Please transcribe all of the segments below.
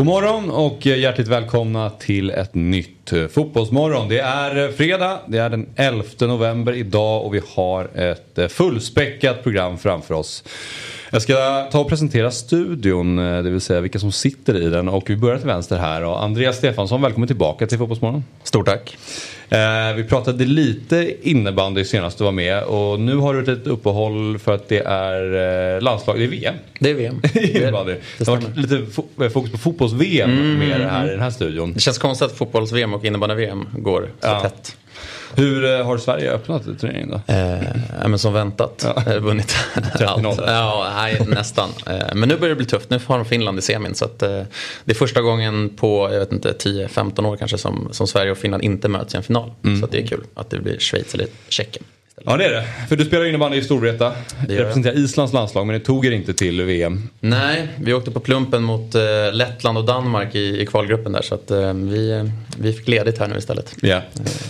God morgon och hjärtligt välkomna till ett nytt Fotbollsmorgon. Det är eh, fredag, det är den 11 november idag och vi har ett eh, fullspäckat program framför oss. Jag ska ta och presentera studion, det vill säga vilka som sitter i den. Och vi börjar till vänster här. Och Andreas Stefansson, välkommen tillbaka till Fotbollsmorgon. Stort tack. Eh, vi pratade lite innebandy senast du var med och nu har du ett uppehåll för att det är eh, landslag, det är VM. Det är VM. innebandy. Det, det har varit lite fo- fokus på fotbolls-VM mm, med det här i den här studion. Det känns konstigt att fotbolls-VM och innebandy-VM går så Ja. tätt. Hur eh, har Sverige öppnat turneringen då? Eh, men som väntat. Ja. Eh, vunnit allt. 30-0. Ja, nej, nästan. Eh, men nu börjar det bli tufft. Nu har de Finland i semin. Så att, eh, det är första gången på jag vet inte, 10-15 år kanske som, som Sverige och Finland inte möts i en final. Mm. Så det är kul att det blir Schweiz eller Tjeckien. Ja det är det. För du spelar innebandy i Storvreta. Jag. Representerar Islands landslag men det tog er inte till VM. Nej, vi åkte på plumpen mot eh, Lettland och Danmark i, i kvalgruppen där. Så att, eh, vi, eh, vi fick ledigt här nu istället. Ja.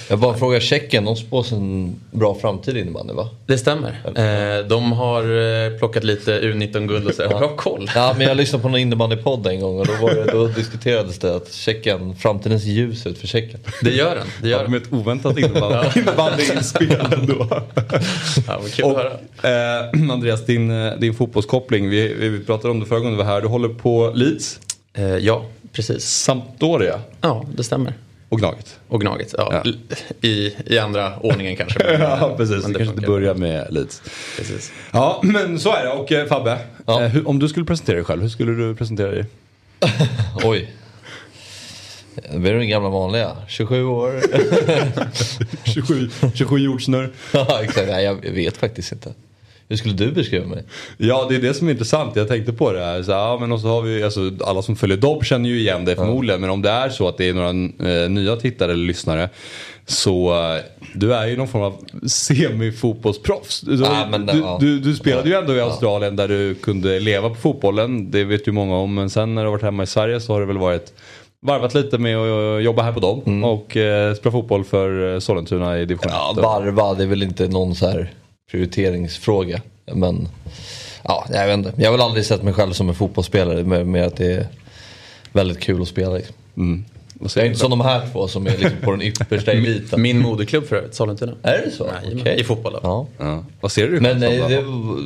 Jag bara frågar Tjeckien, de spås en bra framtid i innebandy va? Det stämmer. Eh, de har eh, plockat lite U19-guld och så. Bra koll. Ja men jag lyssnade på någon innebandypodd en gång och då, var det, då diskuterades det att Tjeckien, framtidens ljus ut för Tjeckien. Det gör den. Det gör Med den. ett oväntat innebandy- innebandyinspel ändå. Ja, kul höra. Eh, Andreas, din, eh, din fotbollskoppling. Vi, vi pratade om det förra gången du var här. Du håller på Leeds, Eh, ja, precis. Sampdoria Ja, det stämmer. och Gnaget. Och Gnaget. Ja, Ja. I, I andra ordningen kanske. Men, Ja precis, men det kanske inte börjar med Leeds. Precis. Ja men så är det. Och eh, Fabbe, Ja. eh, hur, om du skulle presentera dig själv, hur skulle du presentera dig? Oj. Det blir den gamla vanliga, 27 år. 27, 27 jordsnurr. ja exakt, nej jag vet faktiskt inte. Hur skulle du beskriva mig? Ja det är det som är intressant. Jag tänkte på det här. Så, ja, men och så har vi, alltså, alla som följer Dobb känner ju igen det förmodligen. Men om det är så att det är några eh, nya tittare eller lyssnare. Så eh, du är ju någon form av semifotbollsproffs. Du, Ja, men du, ja. du, du spelade ju ändå i Australien där du kunde leva på fotbollen. Det vet ju många om. Men sen när du har varit hemma i Sverige så har det väl varit varvat lite med att jobba här på Dobb. Och eh, spela fotboll för eh, Sollentuna i division 1. Ja, varva, det är väl inte någon så här prioriteringsfråga. Men ja, jag vet inte. Jag har väl aldrig sett mig själv som en fotbollsspelare med, med att det är väldigt kul att spela. Liksom. Mm. Jag är inte som de här två som är liksom på den yppersta eliten. Min moderklubb för övrigt, Sollentuna. Är det så? Nej, Okej. I fotboll då. Ja. Ja. Vad ser du? Men nej, då? det,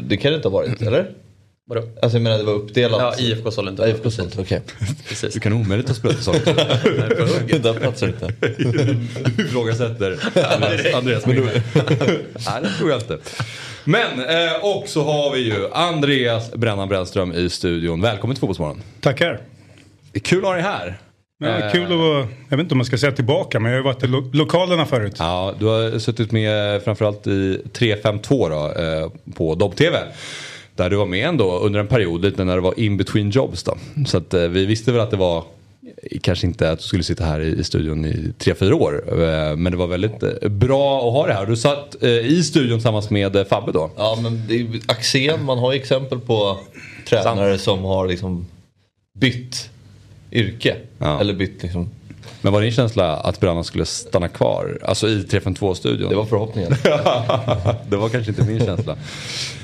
det kan det inte ha varit, eller? Vadå? Alltså jag menar det var uppdelat. Ja, IFK Sollentuna. IFK sånt, okej. Precis. Du kan omöjligt ha spelat i Sollentuna. Där platsar det inte. Du ifrågasätter Andreas. Nej, det tror jag inte. Men, eh, och så har vi ju Andreas Brännan Brännström i studion. Välkommen till Fotbollsmorgon. Tackar. Det är kul att ha dig här. Ja, kul att vara, jag vet inte om man ska säga tillbaka men jag har ju varit i lo- lokalerna förut. Ja, du har suttit med framförallt i 352 då, eh, på Dobb-TV. Där du var med ändå under en period lite när det var in between jobs då. Så att eh, vi visste väl att det var eh, Kanske inte att du skulle sitta här i studion i 3-4 år. eh, Men det var väldigt bra att ha det här. Du satt i studion tillsammans med Fabbe då. Ja men det är Axén, man har ju exempel på tränare som har liksom bytt yrke. Ja. Eller bytt liksom, Men var din känsla att Brännan skulle stanna kvar? Alltså i 352-studion? det var förhoppningen. det var kanske inte min känsla.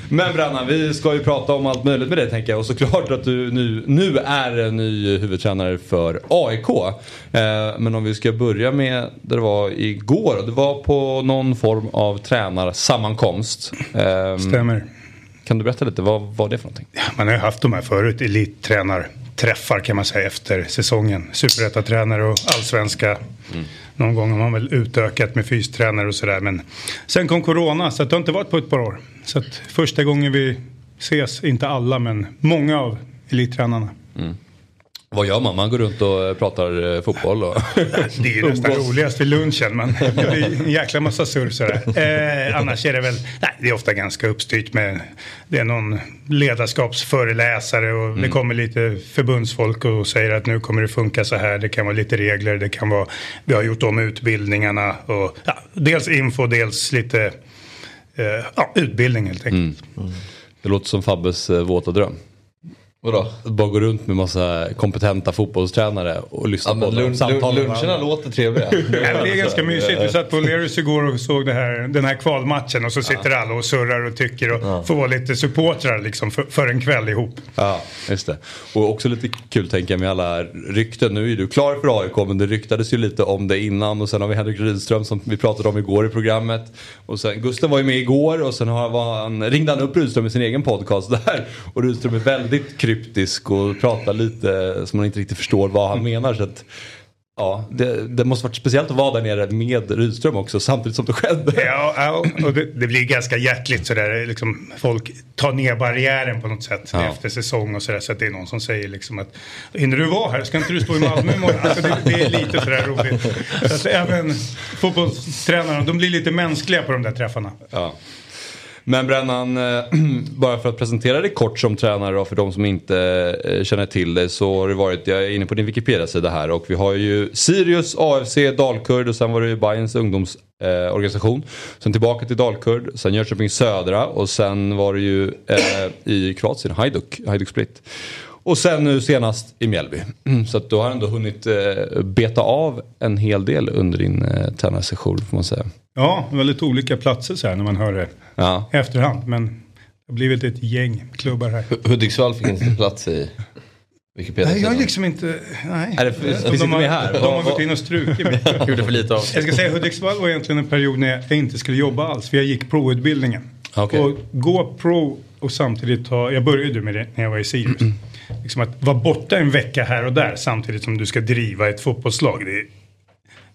Men Brannan, vi ska ju prata om allt möjligt med dig tänker jag. Och såklart att du nu, nu är en ny huvudtränare för AIK. Eh, men om vi ska börja med där det var igår. Det var på någon form av tränarsammankomst. Eh, Stämmer. Kan du berätta lite, vad var det för någonting? Man har ju haft de här förut, elittränarträffar kan man säga efter säsongen. Superettatränare och allsvenska. Någon gång har man väl utökat med fystränare och sådär. Men sen kom corona så det har inte varit på ett par år. Så att första gången vi ses, inte alla men många av elittränarna. Vad gör man? Man går runt och pratar eh, fotboll och... Det är ju nästan roligast vid lunchen det blir en jäkla massa surr sådär. Eh, annars är det väl, nej det är ofta ganska uppstyrt med, det är någon ledarskapsföreläsare och det kommer lite förbundsfolk och säger att nu kommer det funka så här. Det kan vara lite regler, det kan vara, vi har gjort om utbildningarna och ja, dels info, dels lite eh, ja, utbildning helt enkelt. Det låter som Fabbes eh, våta dröm. Vadå? Bara gå runt med massa kompetenta fotbollstränare och lyssna Ja, på dem. lun- luncherna låter trevliga. Ja, det är ganska mysigt. Vi satt på Lerus igår och såg det här, den här kvalmatchen och så sitter alla och surrar och tycker och får vara lite supportrar liksom för, för en kväll ihop. Ja, just det. Och också lite kul tänker jag med alla rykten. Nu är du klar för AIK men det ryktades ju lite om det innan och sen har vi Henrik Rydström som vi pratade om igår i programmet. Och sen Gusten var ju med igår och sen har, var han, ringde han upp Rydström i sin egen podcast där. Och Rydström är väldigt kryptisk och pratar lite som man inte riktigt förstår vad han menar. Så att, ja, det, det måste varit speciellt att vara där nere med Rydström också samtidigt som det skedde. Ja, ja och det, det blir ganska hjärtligt sådär. Liksom, folk tar ner barriären på något sätt Ja. efter säsong och sådär. Så att det är någon som säger liksom att hinner du vara här? Ska inte du stå i Malmö imorgon? Alltså det, det är lite sådär roligt. Så att även fotbollstränarna, de blir lite mänskliga på de där träffarna. Ja. Men Brännan, eh, bara för att presentera dig kort som tränare då, för de som inte eh, känner till dig så har det varit, jag är inne på din Wikipedia-sida här och vi har ju Sirius, AFC, Dalkurd och sen var det ju Bayerns ungdomsorganisation. Eh, sen tillbaka till Dalkurd, sen Jönköping Södra och sen var det ju eh, i Kroatien, Hajduk, Hajduk Split. Och sen nu senast i Mjällby. Mm, så att du har ändå hunnit eh, beta av en hel del under din eh, tränarsession får man säga. Ja, väldigt olika platser så här när man hör det Ja. efterhand. Men det har blivit ett gäng klubbar här. Hudiksvall fick inte plats i Wikipedia. Nej, jag är liksom inte... Nej. Är det- finns de, inte har, här? de har gått in och strukit mig. Gjorde för lite av. Jag ska säga Hudiksvall var egentligen en period när jag inte skulle jobba alls. För jag gick pro-utbildningen. Okej. Och gå pro och samtidigt ta, jag började med det när jag var i Sirius. liksom att vara borta en vecka här och där samtidigt som du ska driva ett fotbollslag. Det är,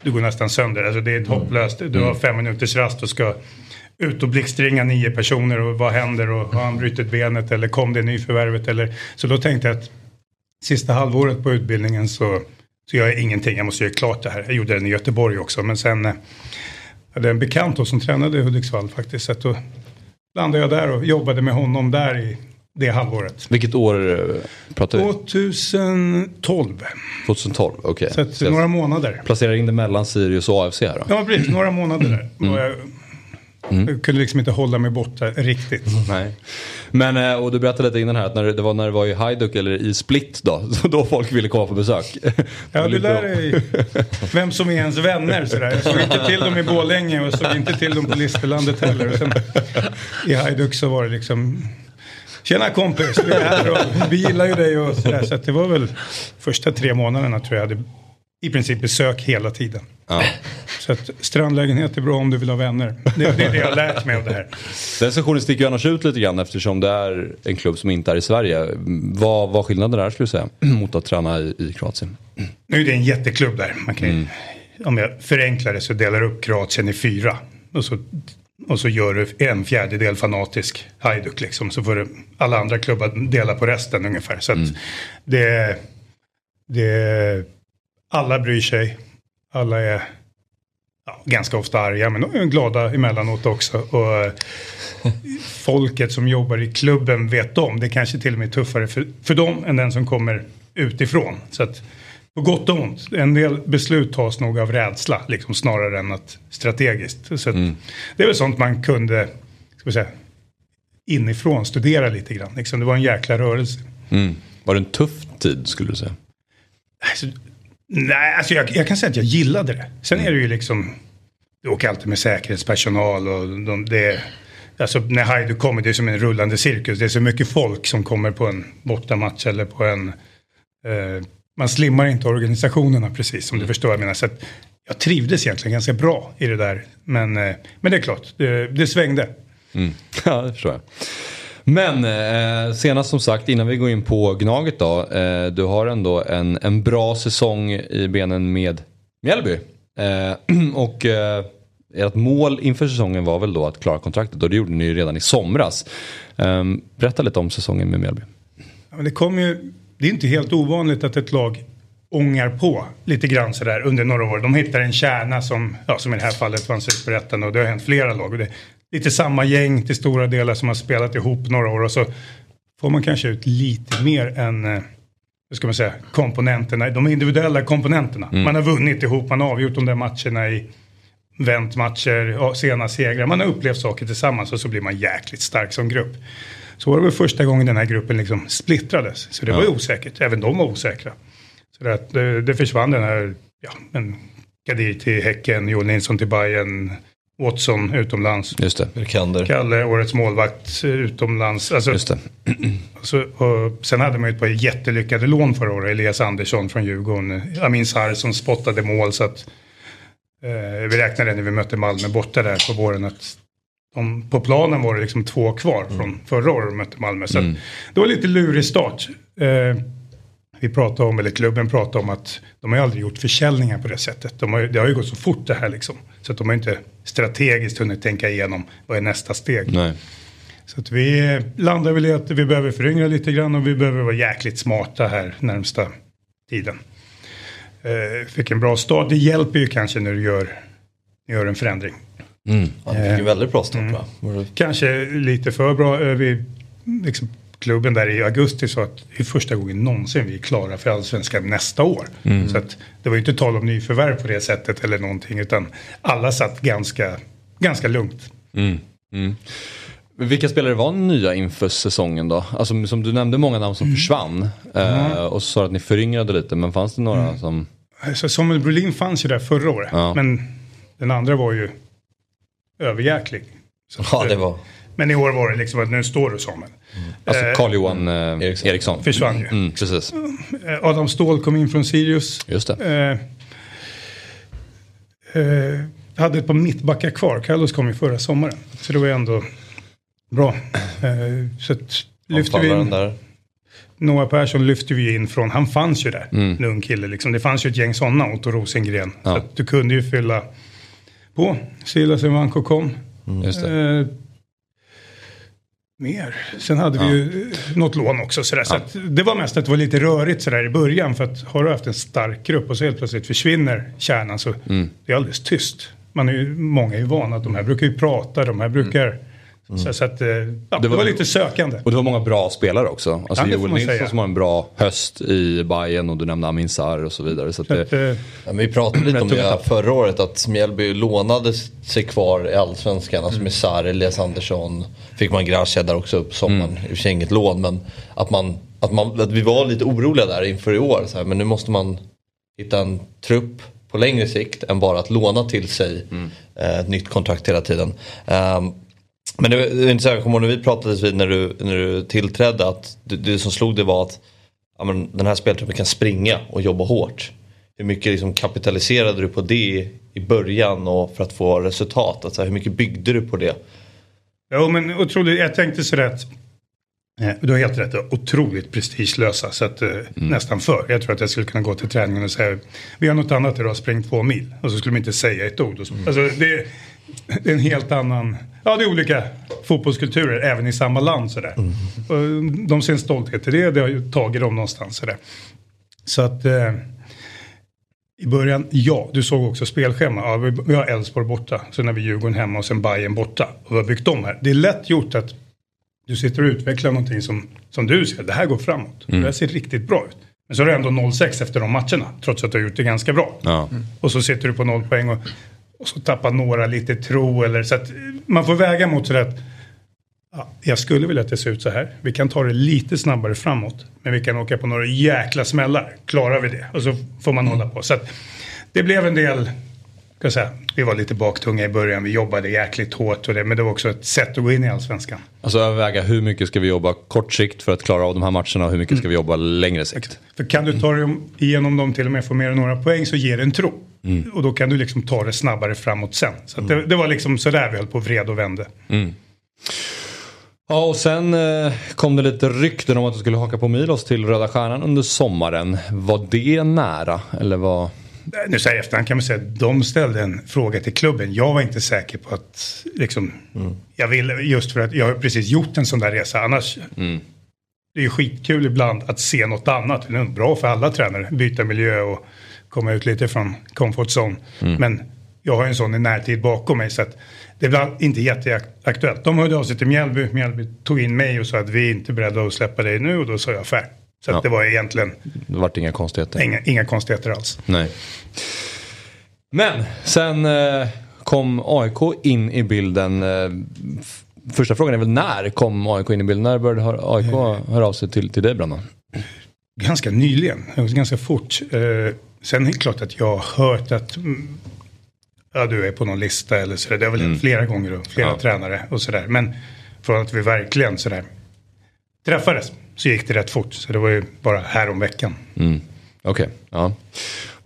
du går nästan sönder. Alltså det är ett hopplöst. Du har fem minuters rast och ska ut och blixtringa nio personer och vad händer och har han brutit benet eller kom det nyförvärvet eller. Så då tänkte jag att sista halvåret på utbildningen så, så gör jag ingenting. Jag måste göra klart det här. Jag gjorde den i Göteborg också men sen eh, hade jag en bekant då som tränade i Hudiksvall faktiskt. Så då landade jag där och jobbade med honom där i det halvåret. Vilket år eh, pratar vi? 2012. 2012, okej. Så att Så några månader. placerar in det mellan Sirius och AFC här då? Ja precis, några månader där. Och jag, jag kunde liksom inte hålla mig borta riktigt. Nej. Men, eh, och du berättade lite innan här att när det, var när det var i Hajduk eller i Split då, så då folk ville komma på besök. Ja, du lär dig vem som är ens vänner sådär. Jag såg inte till dem i Borlänge och såg inte till dem på Listerlandet heller. Och sen, I Hajduk så var det liksom Tjena kompis, vi är här och vi gillar ju dig och sådär. Så det var väl första tre månaderna tror jag hade i princip besök hela tiden. Ja. Så att strandlägenhet är bra om du vill ha vänner. Det, det är det jag har lärt mig av det här. Den sessionen sticker ju annars ut lite grann eftersom det är en klubb som inte är i Sverige. Vad var skillnaden där skulle du säga mot att träna i, i Kroatien? Nu är det en jätteklubb där. Man kan, ju- Om jag förenklar det så delar upp Kroatien i fyra. Och så, och så gör du en fjärdedel fanatisk Hajduk liksom. Så får du alla andra klubbar dela på resten ungefär. Så att det, det, alla bryr sig. Alla är ja, ganska ofta arga men de är glada emellanåt också. Och eh, folket som jobbar i klubben vet om. Det kanske till och med är tuffare för, för dem än den som kommer utifrån. Så att på gott och ont. En del beslut tas nog av rädsla liksom, snarare än att strategiskt. Så att Det är väl sånt man kunde ska säga, inifrån studera lite grann. Liksom, det var en jäkla rörelse. Mm. Var det en tuff tid skulle du säga? Alltså, nej, alltså jag, jag kan säga att jag gillade det. Sen är det ju liksom, du åker alltid med säkerhetspersonal och de, det Alltså när Hajduk kommer, det är som en rullande cirkus. Det är så mycket folk som kommer på en bortamatch eller på en... Eh, man slimmar inte organisationerna precis som du förstår. Jag menar, så att jag trivdes egentligen ganska bra i det där. Men, eh, men det är klart, det, det svängde. Mm. Ja, det förstår jag. Men eh, senast som sagt, innan vi går in på Gnaget då. Eh, du har ändå en, en bra säsong i benen med Mjällby. Eh, och eh, ert mål inför säsongen var väl då att klara kontraktet och det gjorde ni ju redan i somras. Eh, berätta lite om säsongen med Mjällby. Ja, det kom ju det är inte helt ovanligt att ett lag ångar på lite grann sådär under några år. De hittar en kärna som, ja, som i det här fallet vann Superettan och det har hänt flera lag. Och det lite samma gäng till stora delar som har spelat ihop några år och så får man kanske ut lite mer än eh, hur ska man säga, komponenterna, de individuella komponenterna. Man har vunnit ihop, man har avgjort de där matcherna i vänt matcher, ja, sena segrar. Man har upplevt saker tillsammans och så blir man jäkligt stark som grupp. Så var det väl första gången den här gruppen liksom splittrades. Så det var ju osäkert, även de var osäkra. Så det, att det, det försvann den här, ja, men Gadir till Häcken, Joel Nilsson till Bayern, Watson utomlands. Just det. Berkander. Kalle, årets målvakt utomlands. Alltså, Just det. så, och sen hade man ju ett par jättelyckade lån förra året. Elias Andersson från Djurgården. Amin Sarr som spottade mål. Så att, eh, vi räknade när vi mötte Malmö borta där på våren att de, på planen var det liksom två kvar från förra året de mötte Malmö. Så att, det var lite lurig start. Eh, vi pratade om, eller klubben pratade om att de har aldrig gjort försäljningar på det sättet. De har, det har ju gått så fort det här liksom. Så att de har inte strategiskt hunnit tänka igenom vad är nästa steg. Nej. Så att vi landar väl i att vi behöver föryngra lite grann och vi behöver vara jäkligt smarta här närmsta tiden. Eh, fick en bra start. Det hjälper ju kanske när du gör, gör en förändring. Han fick en väldigt bra start va? Var det- Kanske lite för bra. Eh, vi, liksom, klubben där i augusti sa att det är första gången någonsin vi är klara för allsvenskan nästa år. Så att det var ju inte tal om nyförvärv på det sättet eller någonting utan alla satt ganska, ganska lugnt. Vilka spelare var nya inför säsongen då? Alltså som du nämnde många namn som försvann. Eh, och så sa att ni föryngrade lite, men fanns det några som... Så Samuel Brolin fanns ju där förra året. Ja. Men den andra var ju överjäklig. Så Ja, det var... Men i år var det liksom att nu står du Samuel. Alltså Eh, Carl-Johan eh, Eriksson. Eriksson. Försvann ju. Mm, precis. Eh, Adam Ståhl kom in från Sirius. Just det. Eh, eh, hade ett par mittbackar kvar. Carlos kom ju förra sommaren. Så det var ju ändå bra. Eh, så att lyfte vi in, där. Noah Persson lyfte vi in från, han fanns ju där. Mm. En ung kille liksom. Det fanns ju ett gäng sådana, Otto Rosengren. Ja. Så att du kunde ju fylla på. Silas Ivanko kom. Just det. Eh, mer. Sen hade vi ju eh, något lån också. Sådär. Så att det var mest att det var lite rörigt sådär i början. För att har du haft en stark grupp och så helt plötsligt försvinner kärnan så Mm. det är alldeles tyst. Man är ju, många är ju vana att de här brukar ju prata, de här brukar... Så, så att, eh, ja, det, Det var, var- lite sökande. Och det var många bra spelare också. Alltså Ja, det Joel Nilsson säga. som har en bra höst i Bayern och du nämnde Amin Sarr och så vidare. Så att Så det, att, eh, Ja, men vi pratade lite om det förra året att Mjällby lånade sig kvar i Allsvenskan. Alltså med Sarr, Elias Andersson. Fick man Gracia där också på sommaren. I och för sig inget lån men att, man, att, man, att vi var lite oroliga där inför i år. Så här, men nu måste man hitta en trupp på längre sikt än bara att låna till sig eh, ett nytt kontrakt hela tiden. Ehm, men det, är inte så här, jag kommer ihåg när vi pratades vid när du, när du tillträdde att det, det som slog det var att ja, men den här speltruppen kan springa och jobba hårt. Hur mycket liksom kapitaliserade du på det i början och för att få resultat? Alltså, hur mycket byggde du på det? Jo men otroligt, jag tänkte sådär att eh, du har helt rätt, otroligt prestigelösa. Så att, eh, nästan för. Jag tror att jag skulle kunna gå till träningen och säga vi har något annat idag, spring två mil. Och så skulle de inte säga ett ord. Och så, Alltså, det, det är en helt annan, ja det är olika fotbollskulturer även i samma land sådär. Och de ser en stolthet i det, det har ju tagit dem någonstans sådär. Så att eh, i början, ja, du såg också spelschema. Ja, vi, vi har Elfsborg borta, sen har vi Djurgården hemma och sen Bayern borta. Och vi har byggt om här. Det är lätt gjort att du sitter och utvecklar någonting som, som du ser, det här går framåt. Det här ser riktigt bra ut. Men så har du ändå 0-6 efter de matcherna, trots att du har gjort det ganska bra. ja. Och så sitter du på noll poäng och, och så tappar några lite tro. Eller, så att man får väga mot sådär att ja, jag skulle vilja att det ser ut så här. Vi kan ta det lite snabbare framåt. Men vi kan åka på några jäkla smällar. Klarar vi det? Och så får man hålla på. Så att det blev en del, jag säga, vi var lite baktunga i början. Vi jobbade jäkligt hårt och det, men det var också ett sätt att gå in i allsvenskan. Alltså överväga hur mycket ska vi jobba kort sikt för att klara av de här matcherna och hur mycket ska vi jobba längre sikt. För kan du ta dig igenom dem till och med få mer än några poäng så ger det en tro. Och då kan du liksom ta det snabbare framåt sen. Så att det, det var liksom sådär vi höll på och vred och vände. Ja och sen eh, kom det lite rykten om att du skulle haka på Milos till Röda Stjärnan under sommaren. Var det nära? Eller var... Nu så här i efterhand kan man säga att de ställde en fråga till klubben. Jag var inte säker på att, liksom, jag ville, just för att jag har precis gjort en sån där resa. Annars, det är ju skitkul ibland att se något annat. Det är bra för alla tränare, byta miljö och komma ut lite från comfort zone. Men jag har en sån i närtid bakom mig så att det blir inte jätteaktuellt. De hörde av sig till Mjällby, Mjällby tog in mig och sa att vi är inte beredda att släppa dig nu och då sa jag fair. Så Ja. det var egentligen Det vart inga konstigheter. inga, inga konstigheter alls. Nej. Men sen eh, kom AIK in i bilden. Eh, första frågan är väl när kom AIK in i bilden? När började AIK höra av sig till, till dig Brannan? ganska nyligen, var ganska fort. Sen är det klart att jag har hört att mm, ja, du är på någon lista eller sådär. Det har väl hänt flera gånger och flera Ja. tränare och sådär. Men från att vi verkligen sådär träffades så gick det rätt fort. Så det var ju bara här om veckan. Mm. Okej, ja.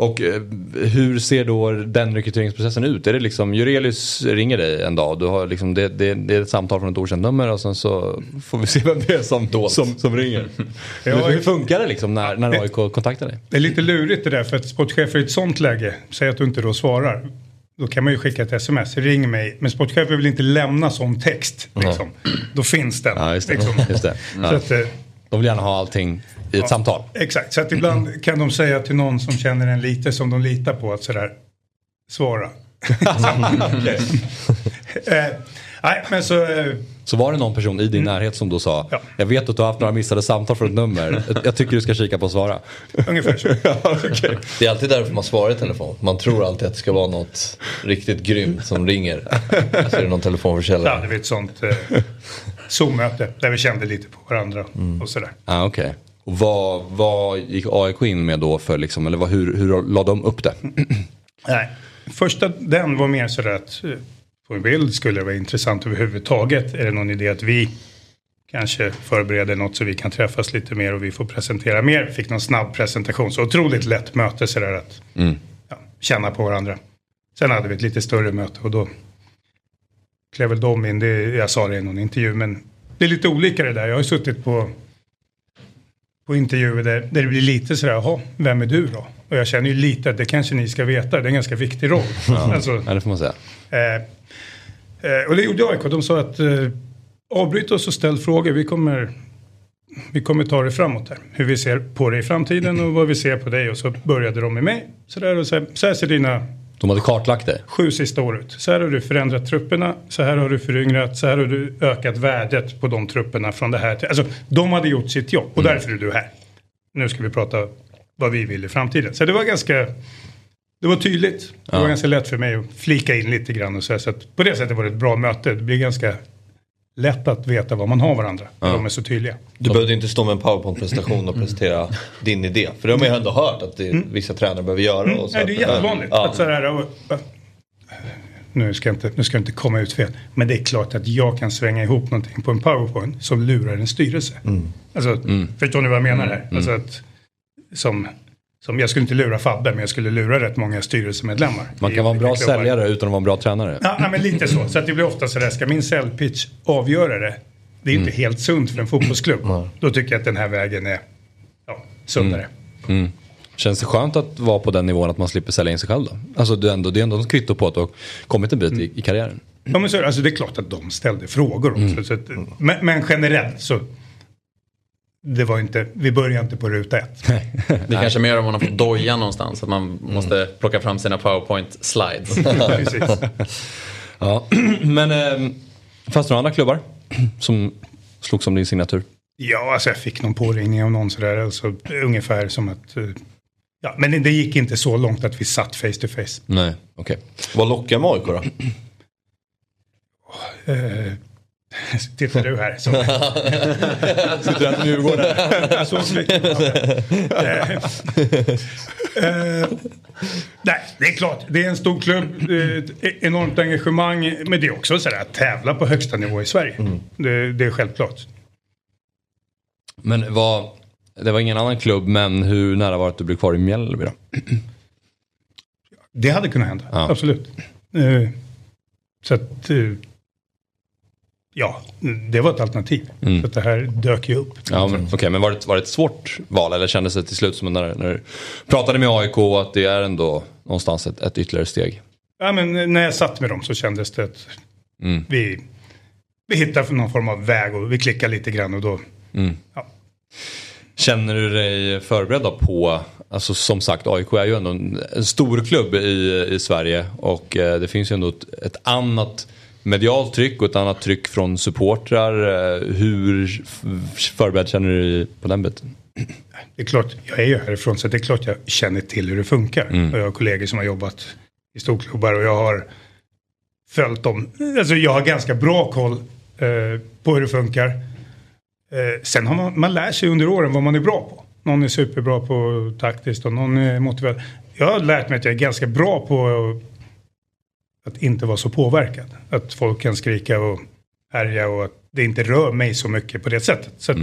Och eh, hur ser då den rekryteringsprocessen ut? Är det liksom Jurelius ringer dig en dag, du har liksom, det, det, det är ett samtal från ett okänt nummer och sen så får vi se vem det är som, som, som ringer. Ja, hur, hur funkar det liksom när, när AIK kontaktar dig? Det är lite lurigt det där för att sportchefer i ett sånt läge, säg att du inte då svarar. Då kan man ju skicka ett sms, ring mig. Men sportchefer vill inte lämna sån text. Liksom. Då finns den. Ja, just det. Liksom. Just det. Så Ja. att, eh, De vill gärna ha allting i ett samtal. Exakt, så att ibland kan de säga till någon som känner en lite som de litar på att sådär svara. eh, nej, men så... Eh, Så var det någon person i din närhet som då sa, Ja. jag vet att du har haft några missade samtal från ett nummer, jag, tycker du ska kika på och svara. ungefär så. Det är alltid därför man svarar i telefon. Man tror alltid att det ska vara något riktigt grymt som ringer. Så är det någon telefonförsäljare. hade vi ett sånt eh, Zoom-möte där vi kände lite på varandra och sådär. Ah, Okej. Och vad, vad gick AIK in med då för liksom, eller vad, hur, hur la de upp det? Nej, första den var mer sådär att eh, på en bild skulle det vara intressant överhuvudtaget. Är det någon idé att vi kanske förbereder något så vi kan träffas lite mer och vi får presentera mer. Fick någon snabb presentation, så otroligt lätt möte sådär att ja, känna på varandra. Sen hade vi ett lite större möte och då klev väl de in. Det, jag sa det i någon intervju men det är lite olika det där. Jag har ju suttit på på intervjuer där, där det blir lite sådär, jaha, vem är du då? Och jag känner ju lite att det kanske ni ska veta, det är en ganska viktig roll. Alltså, Ja, det får man säga. eh, eh, och det gjorde AIK, de sa att eh, avbryt oss och ställ frågor, vi kommer, vi kommer ta det framåt här. Hur vi ser på det i framtiden och vad vi ser på dig. Och så började de med mig. Så, där, och så, här, så här ser dina De hade kartlagt det. sju sista år ut. Så här har du förändrat trupperna, så här har du föryngrat, så här har du ökat värdet på de trupperna från det här till... Alltså, de hade gjort sitt jobb och därför är du här. Nu ska vi prata vad vi vill i framtiden. Så det var ganska... Det var tydligt. Det var ganska lätt för mig att flika in lite grann och så, här, så att på det sättet var det ett bra möte. Det blir ganska lätt att veta vad man har varandra. När de är så tydliga. Du behövde inte stå med en powerpoint-presentation och presentera din idé. För det har man ju ändå hört att det, vissa tränare behöver göra. Och så Nej, det är jättevanligt. Ja. Att så här, och, nu, ska jag inte, nu ska jag inte komma ut fel. Men det är klart att jag kan svänga ihop någonting på en powerpoint som lurar en styrelse. Alltså, Förstår ni vad jag menar här? Alltså att, som, som, jag skulle inte lura Fabbe, men jag skulle lura rätt många styrelsemedlemmar. Man kan vara en bra klubbar. säljare utan att vara en bra tränare. Ja, nej, men lite så. Så att det blir ofta sådär, ska min säljpitch avgöra det? Det är inte helt sunt för en fotbollsklubb. Då tycker jag att den här vägen är ja, sundare. Känns det skönt att vara på den nivån att man slipper sälja in sig själv då? Alltså det är ändå, det är ändå ett kvitto på att du har kommit en bit i, i karriären. Ja, men så, alltså det är klart att de ställde frågor också. Så att, men, men generellt så. Det var inte, vi började inte på ruta ett. Det är kanske mer om man har fått doja någonstans. Att man måste plocka fram sina powerpoint-slides. Ja. Men eh, fanns det några andra klubbar som slogs om din signatur? Ja, alltså jag fick någon påringning av någon sådär. Alltså, ungefär som att... eh, Ja, men det, gick inte så långt att vi satt face to face. Nej, okej. Vad lockar med AIK då? Eh, tittar du här. Så, Sitter du med Djurgården? så. Eh, eh, nej, det är klart. Det är en stor klubb. ett enormt engagemang. Men det är också sådär att tävla på högsta nivå i Sverige. Det, det är självklart. Men vad, det var ingen annan klubb, men hur nära var det att du blev kvar i Mjällby då? Det hade kunnat hända, Ja. absolut. Eh, så att, eh, ja, det var ett alternativ. Så att det här dök ju upp. Ja, men, okej, men var det, var det ett svårt val eller kändes det till slut som när, när du pratade med AIK att det är ändå någonstans ett, ett ytterligare steg? Ja, men när jag satt med dem så kändes det att vi, vi hittade någon form av väg och vi klickade lite grann och då, ja, Känner du dig förberedd på, alltså som sagt AIK är ju ändå en, en stor klubb i, i Sverige och eh, det finns ju ändå ett, ett annat medialt tryck och ett annat tryck från supportrar. Eh, hur förberedd känner du dig på den biten? Det är klart, jag är ju härifrån så det är klart jag känner till hur det funkar. Och jag har kollegor som har jobbat i storklubbar och jag har följt dem. Alltså jag har ganska bra koll eh, på hur det funkar. Eh, sen har man, man lär sig under åren vad man är bra på. Någon är superbra på taktiskt och någon är motiverad. Jag har lärt mig att jag är ganska bra på att inte vara så påverkad. Att folk kan skrika och härja och att det inte rör mig så mycket på det sättet. Så att,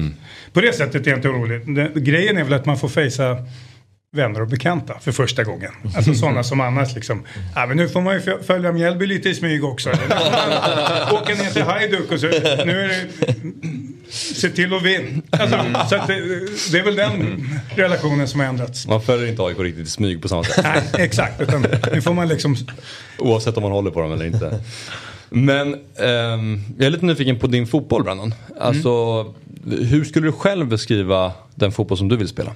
På det sättet är jag inte orolig. Grejen är väl att man får fejsa vänner och bekanta för första gången. Alltså sådana som annars liksom, ja men nu får man ju följa Mjällby lite i smyg också. Åka ner till Hajduk och så, nu är det, se till att vinna. Alltså, så att det, det är väl den relationen som har ändrats. Man följer inte AIK riktigt i smyg på samma sätt. Nej, exakt. Utan nu får man liksom Oavsett om man håller på dem eller inte. Men ehm, jag är lite nyfiken på din fotboll Brandon. Alltså, hur skulle du själv beskriva den fotboll som du vill spela?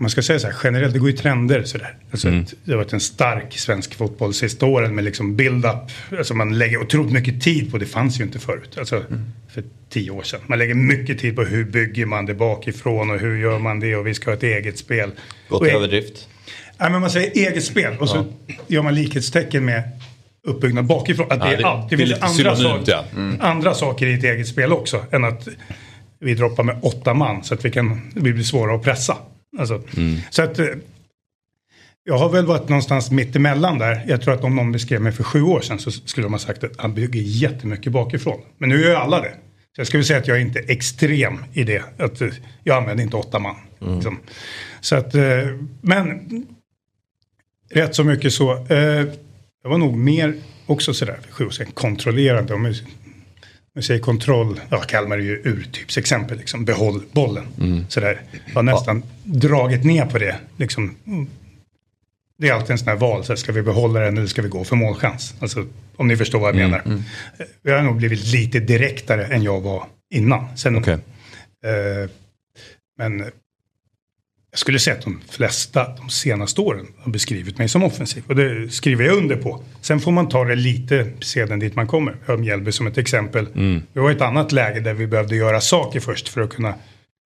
Man ska säga så här, generellt, det går ju trender sådär. Alltså Mm. det har varit en stark svensk fotboll sista åren med liksom build-up. Alltså man lägger otroligt mycket tid på, det fanns ju inte förut. Alltså Mm. för tio år sedan. Man lägger mycket tid på hur bygger man det bakifrån och hur gör man det och vi ska ha ett eget spel. Gått och, till överdrift. Nej men man säger eget spel och så gör man likhetstecken med uppbyggnad bakifrån. Att det Ja, är det- allt. Det det finns lite andra, synonymt, saker, ja. andra saker i ett eget spel också. Än att vi droppar med åtta man så att vi kan, det blir svårare att pressa. Alltså, Så att eh, jag har väl varit någonstans mittemellan där. Jag tror att om någon beskrev mig för sju år sedan så skulle de ha sagt att han bygger jättemycket bakifrån. Men nu gör ju alla det. Så jag skulle säga att jag är inte extrem i det. Att eh, jag använder inte åtta man. Liksom. Så att, eh, men rätt så mycket så. Jag var nog mer också sådär för sju år sedan kontrollerande. Om jag säger kontroll, ja Kalmar är ju urtypsexempel liksom. Behåll bollen. Sådär. Jag har nästan dragit ner på det. Liksom. Mm. Det är alltid en sån här val, så här, ska vi behålla den eller ska vi gå för målchans? Alltså, om ni förstår vad jag menar. Eh, Jag har nog blivit lite direktare än jag var innan. Sen, Okej. Eh, men jag skulle säga att de flesta de senaste åren har beskrivit mig som offensiv. Och det skriver jag under på. Sen får man ta det lite sedan dit man kommer. Jag har Mjällby som ett exempel. Vi var i ett annat läge där vi behövde göra saker först för att kunna.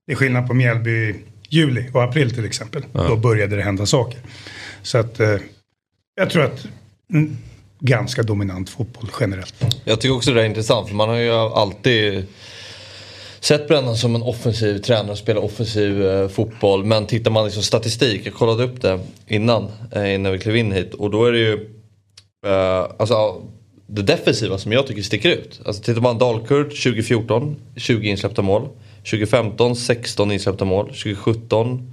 Det är skillnad på Mjällby i juli och april till exempel. Då började det hända saker. Så att eh, jag tror att mm, ganska dominant fotboll generellt. Jag tycker också det är intressant för man har ju alltid sett Brennan som en offensiv tränare och spelar offensiv eh, fotboll. Men tittar man liksom statistik, jag kollade upp det innan, eh, innan vi klev in hit. Och då är det ju eh, alltså, det defensiva som jag tycker sticker ut. Alltså tittar man Dalkurd 2014, 20 insläppta mål. 2015, 16 insläppta mål. 2017,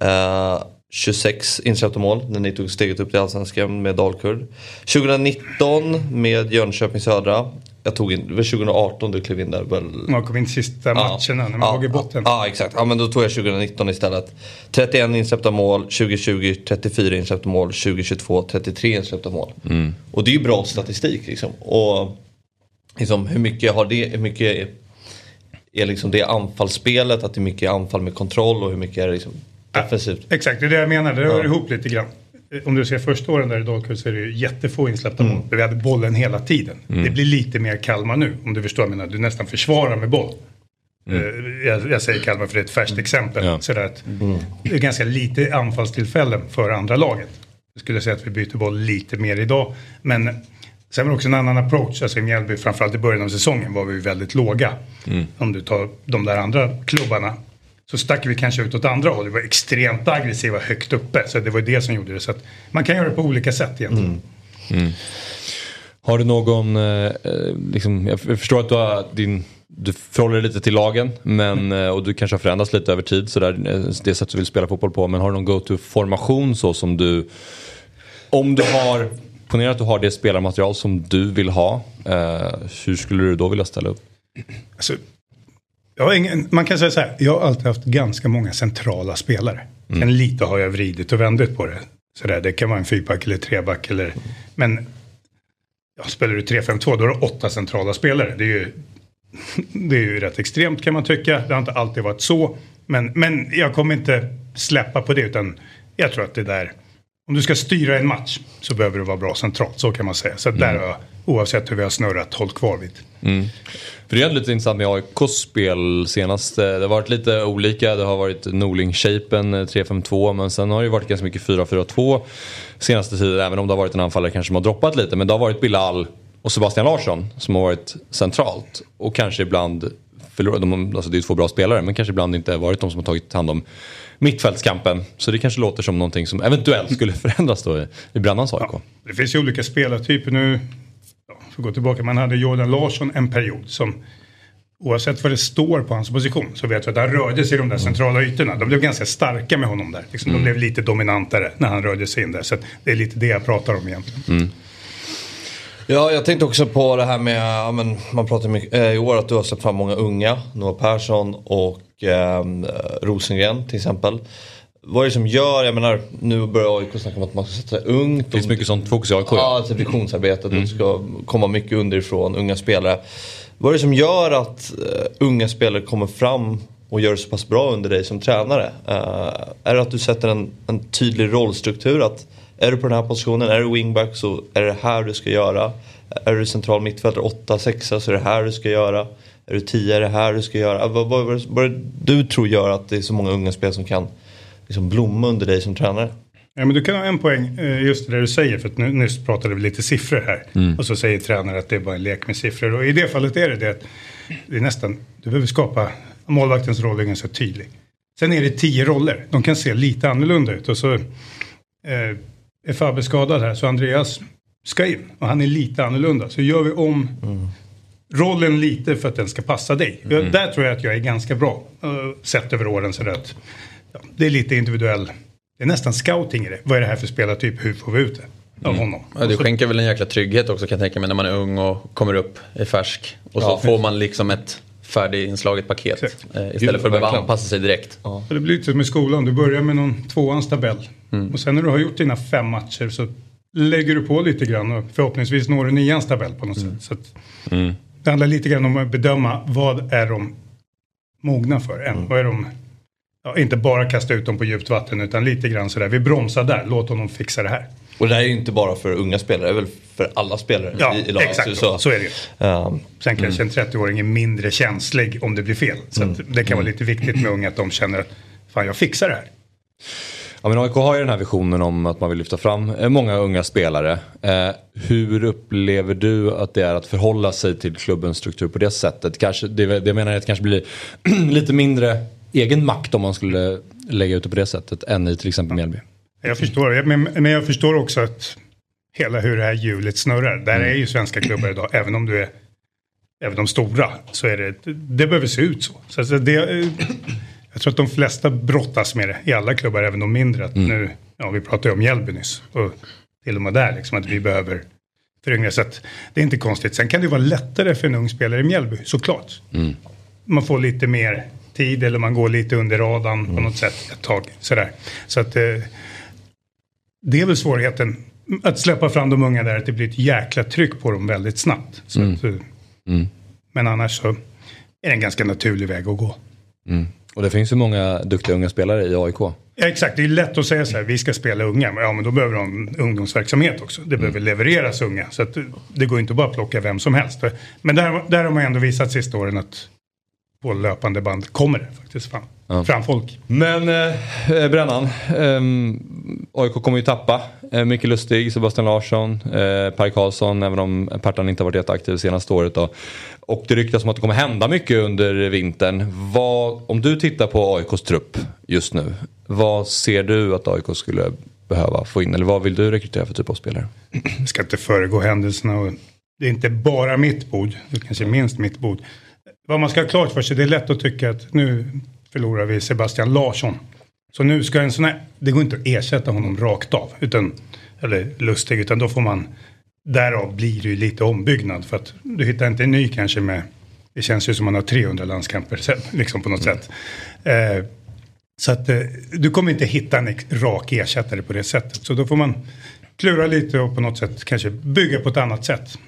eh, 26 insläppta mål när ni tog steget upp till Allsvenskan med Dalkurd. 2019 med Jönköping Södra. Jag tog in, det var 2018 du klev in där väl? Man kom in sista matcherna när man låg i botten. Ja, exakt. Ja, men då tog jag 2019 istället. 31 insläppta mål, 2020 34 insläppta mål, 2022 33 insläppta mål. Och det är ju bra statistik liksom. Och liksom, hur mycket har det, hur mycket är, är liksom det anfallsspelet, att det är mycket anfall med kontroll och hur mycket är det liksom defensivt? Exakt, det är det jag menar. Det hör ihop lite grann. Om du ser första åren där i Dalkurd så är det ju jättefå insläppta mål. Vi hade bollen hela tiden. Det blir lite mer Kalmar nu, om du förstår vad jag menar. Du nästan försvarar med boll. Eh, Jag, jag säger Kalmar för det är ett färskt exempel. Ja. Sådär att Det är ganska lite anfallstillfällen för andra laget. Jag skulle säga att vi byter boll lite mer idag. Men sen var det också en annan approach. Alltså i Mjällby, framförallt i början av säsongen, var vi väldigt låga. Om du tar de där andra klubbarna. Så stack vi kanske ut åt andra håll. Vi var extremt aggressiva högt uppe. Så det var det som gjorde det. Så man kan göra det på olika sätt egentligen. Har du någon, eh, eh, liksom, jag förstår att du har din du förhåller dig lite till lagen men, eh, och du kanske har förändrats lite över tid, så där, eh, det sätt du vill spela fotboll på. Men har du någon go-to-formation så som du... Om du har, ponera att du har det spelarmaterial som du vill ha. Eh, hur skulle du då vilja ställa upp? Alltså, jag har ingen, man kan säga så här, jag har alltid haft ganska många centrala spelare. Sen lite har jag vridit och vändit på det. Så där, det kan vara en fyrback eller treback eller... Men ja, spelar du 3-5-2 då har du åtta centrala spelare. Det är ju det är ju rätt extremt kan man tycka. Det har inte alltid varit så. Men, men jag kommer inte släppa på det utan jag tror att det där om du ska styra en match så behöver du vara bra centralt, så kan man säga. Så där har jag, oavsett hur vi har snurrat, hållit kvar vid. För det är lite intressant med AIKs spel senast. Det har varit lite olika. Det har varit Norling-shapen 3-5-2 men sen har det varit ganska mycket 4-4-2 senaste tiden. Även om det har varit en anfallare kanske som har droppat lite. Men det har varit Bilal och Sebastian Larsson som har varit centralt. Och kanske ibland förlorat. De, alltså det är två bra spelare men kanske ibland inte varit de som har tagit hand om mittfältskampen. Så det kanske låter som någonting som eventuellt skulle förändras då i, i Brannans AIK. Ja, det finns ju olika spelartyper nu. Ja, för att gå tillbaka, man hade Jordan Larsson en period som Oavsett vad det står på hans position så vet vi att han rörde sig i de där centrala ytorna. De blev ganska starka med honom där. Liksom, De blev lite dominantare när han rörde sig in där. Så det är lite det jag pratar om egentligen. Ja, jag tänkte också på det här med, ja, men, man pratar mycket eh, i år att du har släppt fram många unga. Noah Persson och eh, Rosengren till exempel. Vad är det som gör, jag menar nu börjar AIK snacka om att man ska sätta sig ungt. Det finns mycket sånt fokus i AIK. Ja, alltså visionsarbetet. Det ska komma mycket underifrån, unga spelare. Vad är det som gör att eh, unga spelare kommer fram och gör det så pass bra under dig som tränare? Eh, är det att du sätter en, en tydlig rollstruktur? Att är du på den här positionen, är du wingback så är det här du ska göra. Är du central mittfältare, 8-6 så är det här du ska göra. Är du 10 är det här du ska göra. Vad, vad, vad, vad du tror gör att det är så många unga spelare som kan liksom blomma under dig som tränare? Ja, men du kan ha en poäng eh, just det du säger. För att nu, nyss pratade vi lite siffror här. Och så säger tränaren att det är bara en lek med siffror. Och i det fallet är det det att det är nästan, du behöver skapa, målvaktens roll är ganska tydlig. Sen är det tio roller. De kan se lite annorlunda ut. Och så eh, är Fabbe skadad här så Andreas ska in. Och han är lite annorlunda. Så gör vi om rollen lite för att den ska passa dig. Jag, där tror jag att jag är ganska bra. Uh, sett över åren så att ja, det är lite individuell. Det är nästan scouting i det. Vad är det här för spelartyp? Hur får vi ut det av honom? Ja, det skänker väl en jäkla trygghet också kan jag tänka mig när man är ung och kommer upp, är färsk. Och så Ja, får man liksom ett färdiginslaget paket. Exakt. Eh, istället för att behöva anpassa sig direkt. Så det blir lite som i skolan. Du börjar med någon tvåans tabell. Mm. Och sen när du har gjort dina fem matcher så lägger du på lite grann och förhoppningsvis når du nians tabell på något Mm. sätt. Så att Det handlar lite grann om att bedöma vad är de mogna för än. Mm. Vad är de, ja, inte bara kasta ut dem på djupt vatten utan lite grann sådär. Vi bromsar där, låt honom fixa det här. Och det här är ju inte bara för unga spelare, det är väl för alla spelare Ja, i, i laget. exakt så, så är det ju. Ehm, Sen kanske en 30-åring är mindre känslig om det blir fel. Så att det kan vara lite viktigt med unga att de känner att fan jag fixar det här. Ja, men AIK har ju den här visionen om att man vill lyfta fram eh, många unga spelare. Eh, hur upplever du att det är att förhålla sig till klubbens struktur på det sättet? Kanske, det, det jag menar är att det kanske blir lite mindre egen makt om man skulle lägga ut det på det sättet än i till exempel Mjällby. Jag förstår, men, men jag förstår också att hela hur det här hjulet snurrar. Där är ju svenska klubbar idag, även om du är även de stora, så är det, det behöver se ut så. så alltså det, eh, jag tror att de flesta brottas med det i alla klubbar, även de mindre. Att nu, ja, vi pratade ju om Mjällby nyss, och till och med där, liksom, att vi behöver föryngra. Så att det är inte konstigt. Sen kan det vara lättare för en ung spelare i Mjällby, såklart. Man får lite mer tid eller man går lite under radarn på något sätt ett tag. Sådär. Så att eh, det är väl svårigheten. Att släppa fram de unga där, att det blir ett jäkla tryck på dem väldigt snabbt. Så att, eh, Men annars så är det en ganska naturlig väg att gå. Och det finns ju många duktiga unga spelare i AIK. Ja, exakt, det är lätt att säga så här, vi ska spela unga. Ja, men då behöver de ungdomsverksamhet också. Det behöver levereras unga. Så att det- det går inte bara att plocka vem som helst. Men där, där har man ändå visat sista åren att på löpande band kommer det faktiskt fram, fram folk. Men eh, Brännan, ehm, AIK kommer ju tappa eh, Micke Lustig, Sebastian Larsson, eh, Per Karlsson, även om Pertan inte har varit jätteaktiv senaste året. Då. Och det ryktas om att det kommer hända mycket under vintern. Vad, om du tittar på AIKs trupp just nu, vad ser du att AIK skulle behöva få in? Eller vad vill du rekrytera för typ av spelare? Jag ska inte föregå händelserna. Och det är inte bara mitt bord, det är kanske minst mitt bord. Vad man ska ha klart för sig, det är lätt att tycka att nu förlorar vi Sebastian Larsson. Så nu ska en sån här, det går inte att ersätta honom rakt av, utan, eller lustig, utan då får man, därav blir det ju lite ombyggnad. För att du hittar inte en ny kanske med, det känns ju som man har 300 landskamper sen, liksom på något sätt. Eh, så att eh, du kommer inte hitta en rak ersättare på det sättet. Så då får man klura lite och på något sätt kanske bygga på ett annat sätt.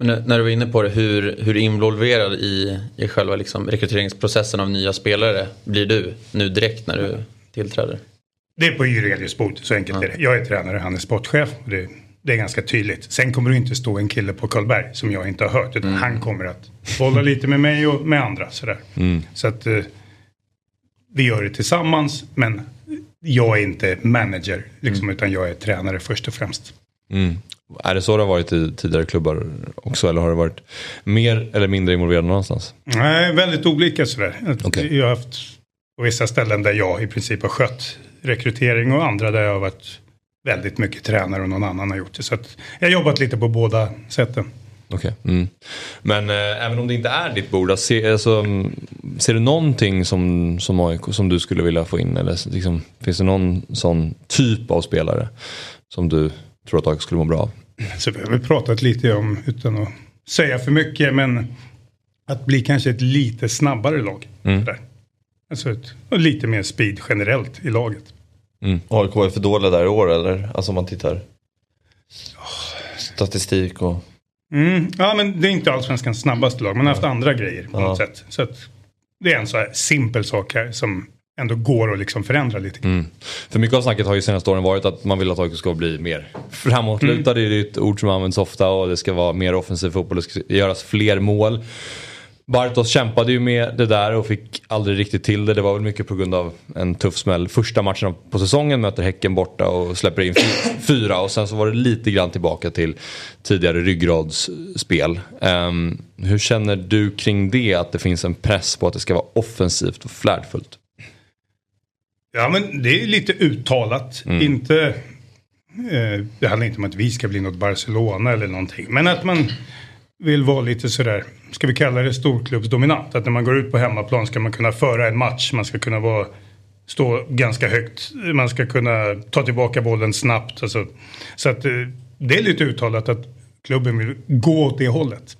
Men när du var inne på det, hur, hur involverad i, i själva liksom rekryteringsprocessen av nya spelare blir du nu direkt när du tillträder? Det är på Jurelius bord, så enkelt ja. är det. Jag är tränare, han är sportchef. Och det, det är ganska tydligt. Sen kommer det inte stå en kille på Karlberg som jag inte har hört. Utan mm. han kommer att bolla lite med mig och med andra. Sådär. Mm. Så att eh, vi gör det tillsammans. Men jag är inte manager. Liksom, mm. Utan jag är tränare först och främst. Mm. Är det så det har varit i tidigare klubbar också? Eller har det varit mer eller mindre involverad någonstans? Nej, väldigt olika sådär. Okay. Jag har haft på vissa ställen där jag i princip har skött rekrytering och andra där jag har varit väldigt mycket tränare och någon annan har gjort det. Så jag har jobbat lite på båda sätten. Okay. Mm. Men eh, även om det inte är ditt bord, alltså, alltså, ser du någonting som, som AIK som du skulle vilja få in? Eller liksom, finns det någon sån typ av spelare som du tror att AIK skulle må bra av? Så vi har väl pratat lite om, utan att säga för mycket, men att bli kanske ett lite snabbare lag. Mm. Alltså ett, lite mer speed generellt i laget. Mm. AIK är för dåliga där i år eller? Alltså om man tittar. Statistik och... Mm. Ja men det är inte allsvenskans snabbaste lag. Man har haft andra grejer på ja. något sätt. Så att det är en så här simpel sak här som ändå går att liksom förändra lite. Mm. För mycket av snacket har ju senaste åren varit att man vill att AIK ska bli mer framåtlutad. Mm. Det är ett ord som används ofta och det ska vara mer offensiv fotboll. Det ska göras fler mål. Bartos kämpade ju med det där och fick aldrig riktigt till det. Det var väl mycket på grund av en tuff smäll. Första matchen på säsongen möter Häcken borta och släpper in fyra. Och sen så var det lite grann tillbaka till tidigare ryggradsspel. Um, hur känner du kring det? Att det finns en press på att det ska vara offensivt och flärdfullt? Ja men det är lite uttalat. Mm. Inte... Eh, det handlar inte om att vi ska bli något Barcelona eller någonting. Men att man vill vara lite sådär, ska vi kalla det storklubbsdominant. Att när man går ut på hemmaplan ska man kunna föra en match, man ska kunna vara, stå ganska högt, man ska kunna ta tillbaka bollen snabbt. Alltså. Så att eh, det är lite uttalat att klubben vill gå åt det hållet.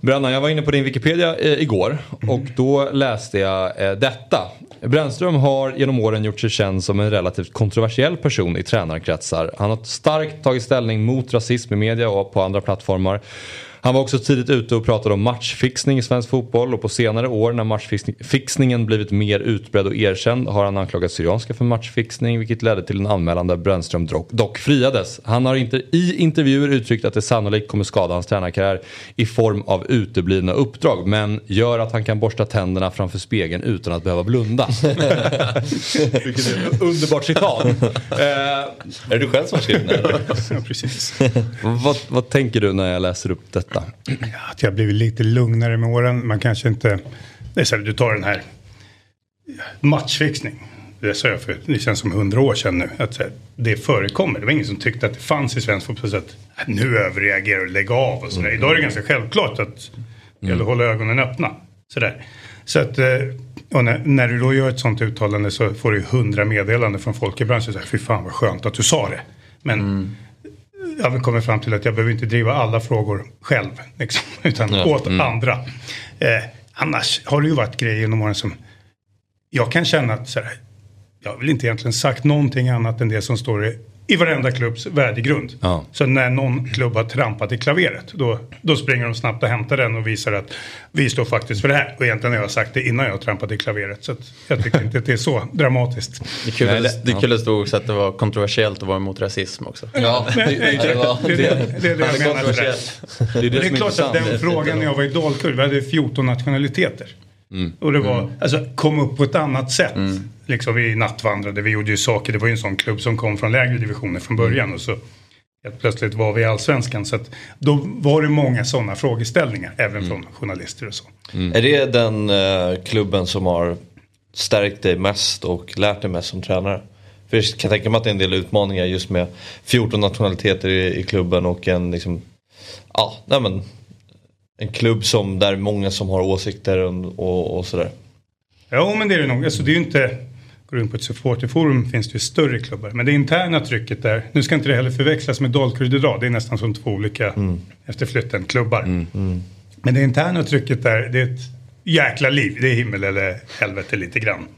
Brannan, jag var inne på din Wikipedia eh, igår och då läste jag eh, detta. Brännström har genom åren gjort sig känd som en relativt kontroversiell person i tränarkretsar. Han har starkt tagit ställning mot rasism i media och på andra plattformar. Han var också tidigt ute och pratade om matchfixning i svensk fotboll och på senare år när matchfixningen blivit mer utbredd och erkänd har han anklagat Syrianska för matchfixning vilket ledde till en anmälan där Brännström dock friades. Han har inte i intervjuer uttryckt att det sannolikt kommer skada hans tränarkarriär i form av uteblivna uppdrag men gör att han kan borsta tänderna framför spegeln utan att behöva blunda. vilket är ett underbart citat. är det du själv som har skrivit det? ja, precis. vad, vad tänker du när jag läser upp detta? Att jag blivit lite lugnare med åren. Man kanske inte... Det är så här, du tar den här matchfixning. Det sa jag för det känns som hundra år sedan nu. Att det förekommer. Det var ingen som tyckte att det fanns i svensk fotboll. Så att äh, nu överreagerar och lägg av och sådär. Mm. Idag är det ganska självklart att det gäller att hålla ögonen öppna. Sådär. Så att, eh, och när, när, du då gör ett sånt uttalande så får du hundra meddelanden från folk i branschen. Så här, Fy fan vad skönt att du sa det. Men mm jag har kommit fram till att jag behöver inte driva alla frågor själv. Liksom, utan ja. åt mm. andra. Eh, annars har det ju varit grejer genom åren som jag kan känna att så här, jag väl inte egentligen sagt någonting annat än det som står i i varenda klubbs värdegrund. Ja. Så när någon klubb har trampat i klaveret då, då springer de snabbt och hämtar den och visar att vi står faktiskt för det här. Och egentligen har jag sagt det innan jag har trampat i klaveret. Så jag tycker inte att det är så dramatiskt. Det är kul, Nej, det, det är kul att också att det var kontroversiellt att vara emot rasism också. Ja, det, det, det, det, är det jag menar. Det, det, är klart att den frågan när jag var i Dalkurd, vi hade 14 nationaliteter. Mm. Och det var, mm. alltså kom upp på ett annat sätt. Mm. Liksom vi nattvandrade, vi gjorde ju saker. Det var ju en sån klubb som kom från lägre divisioner från början. Mm. Och så helt plötsligt var vi i allsvenskan. Så att då var det många sådana frågeställningar. Även mm. från journalister och så. Mm. Är det den eh, klubben som har stärkt dig mest och lärt dig mest som tränare? För jag kan tänka mig att det är en del utmaningar just med 14 nationaliteter i, i klubben och en liksom, ja, nej men en klubb som där många som har åsikter och, och, och sådär. Ja men det är det nog. Alltså, det är ju inte, går du in på ett supporterforum finns det ju större klubbar. Men det interna trycket där, nu ska inte det heller förväxlas med Dalkurd idag. Det är nästan som två olika, mm. efter flytten, klubbar. Mm. Mm. Men det interna trycket där, det är ett jäkla liv. Det är himmel eller helvete lite grann.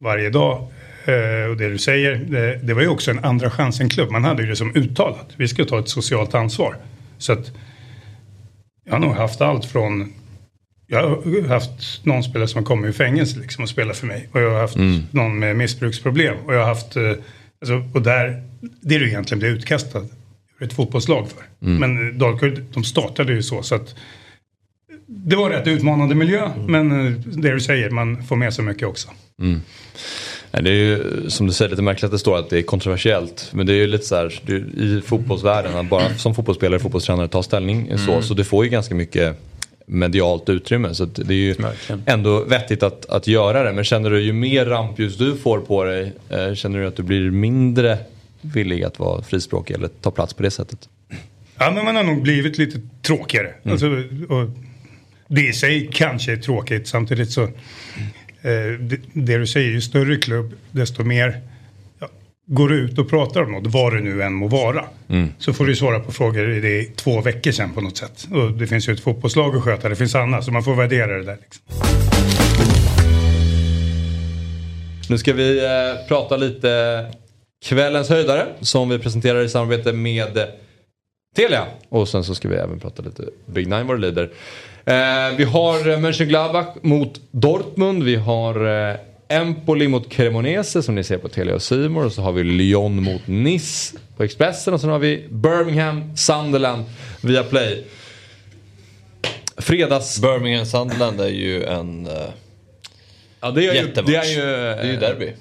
Varje dag. Eh, och det du säger, det, det var ju också en andra chansen-klubb. Man hade ju det som uttalat. Vi ska ta ett socialt ansvar. Så att Jag har nog haft allt från jag har haft någon spelare som har kommit ur fängelse liksom och spelat för mig. Och jag har haft någon med missbruksproblem. Och jag har haft, eh, alltså, och där, det är du egentligen blir utkastad ur ett fotbollslag för. Men eh, Dalkurd, de startade ju så. så att det var rätt utmanande miljö. Men eh, det du säger, man får med sig mycket också. Nej, Det är ju som du säger lite märkligt att det står att det är kontroversiellt. Men det är ju lite så här är, i fotbollsvärlden att bara som fotbollsspelare och fotbollstränare ta ställning så. Så du får ju ganska mycket medialt utrymme. Så att det är ju Verkligen. ändå vettigt att, att göra det. Men känner du ju mer rampljus du får på dig. Eh, känner du att du blir mindre villig att vara frispråkig eller ta plats på det sättet? Ja, men man har nog blivit lite tråkigare. Alltså, och det i sig kanske är tråkigt. Samtidigt så, eh, det, det du säger, ju större klubb, desto mer går ut och pratar om något, vad det nu än må vara. Så får du svara på frågor i det två veckor sedan på något sätt. Och det finns ju ett fotbollslag att sköta, det finns annat, så man får värdera det där. Liksom. Nu ska vi eh, prata lite kvällens höjdare som vi presenterar i samarbete med Telia. Och sen så ska vi även prata lite Big Nine vad det lider. Eh, vi har eh, Mönchengladbach mot Dortmund. Vi har eh, Empoli mot Cremonese som ni ser på Telia och Simor. Och så har vi Lyon mot Nice på Expressen. Och sen har vi Birmingham, Sunderland via Play. Fredags... Birmingham Sunderland är ju en uh, Ja, det är ju... jättematch. Det är ju, det är ju derby.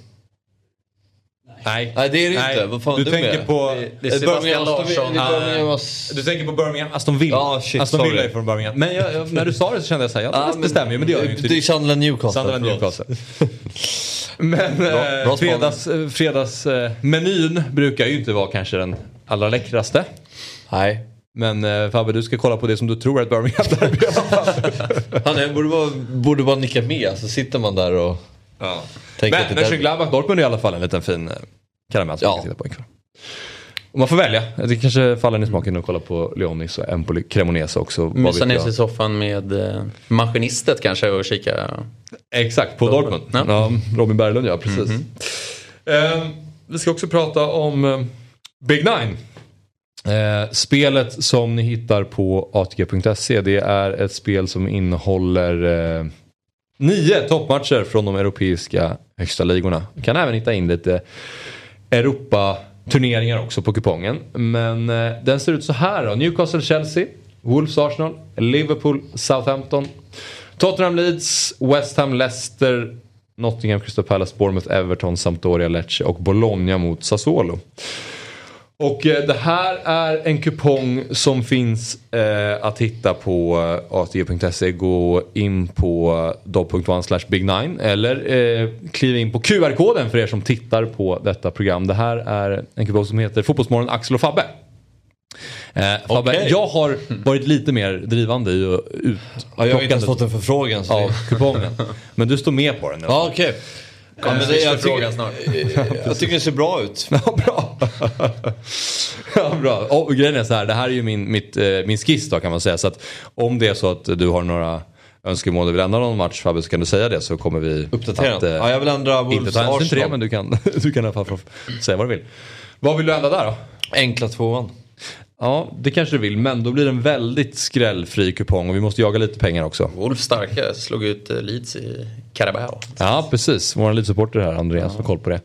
Nej. Nej det är det inte. Vad fan du dum tänker på... Det är Eh, Birmingham Larsson. Ah. Birmingham Du tänker på Birmingham, Aston Villa. Ja, shit, Aston Villa sorry. är från Birmingham. Men jag, jag, när du sa det så kände jag såhär, ja, Ja, det, stämmer ju men det gör ju inte. Det är Sunderland Newcastle. Sunderland. Newcastle. Men bra eh, spaning. fredags, eh, fredagsmenyn brukar ju inte vara kanske den allra läckraste. Nej. Men eh, Fabbe, du ska kolla på det som du tror är ett Birmingham derby i alla fall. Han är, borde, bara, borde bara nicka med så sitter man där och tänker att Men. Mönchengladbach Dortmund är i alla fall en liten fin eh, karamell som Ja. man kan titta på ikväll. Och man får välja. Det kanske faller i smaken att kolla på Leonis och Empoli Cremonese också. Mysa ner sig i soffan med eh, Maskinistet kanske och kika. Exakt, på Dortmund. Ja. Ja. Robin Berglund ja, precis. Eh, vi ska också prata om eh, Big Nine. Eh, spelet som ni hittar på atg.se det är ett spel som innehåller eh, nio toppmatcher från de europeiska högsta ligorna. Du kan även hitta in lite Europa-turneringar också på kupongen. Men eh, den ser ut så här då. Newcastle-Chelsea, Wolves-Arsenal, Liverpool-Southampton, Tottenham Leeds, West Ham Leicester, Nottingham Crystal Palace, Bournemouth, Everton, Sampdoria, Lecce och Bologna mot Sassuolo. Och eh, det här är en kupong som finns eh, att hitta på eh, atg.se. Gå in på dobb.one slash big nine eller eh, kliva in på QR-koden för er som tittar på detta program. Det här är en kupong som heter Fotbollsmorgon Axel och Fabbe. Eh, Fabbe, Okej. jag har varit lite mer drivande i att ut Ja, jag har inte ens fått en förfrågan. Så av kupongen. Men du står med på den. Ja okej. Ja, men det, jag, frågan tycker, jag tycker det ser bra ut. Ja, bra. ja, bra. Och grejen är så här, det här är ju min, mitt, eh, min skiss då kan man säga. Så att om det är så att du har några önskemål du vill ändra någon match Fabbe så kan du säga det så kommer vi Uppdatera. att, eh, ja, jag vill ändra Wolves inte ta hänsyn till det men du kan, du kan i alla fall säga vad du vill. Vad vill du ändra där då? Enkla tvåan. Ja, det kanske du vill men då blir det en väldigt skrällfri kupong och vi måste jaga lite pengar också. Wolf starka slog ut eh, Leeds i Carabao. Ja, precis. Vår Leeds-supporter här, Andreas, har koll på det.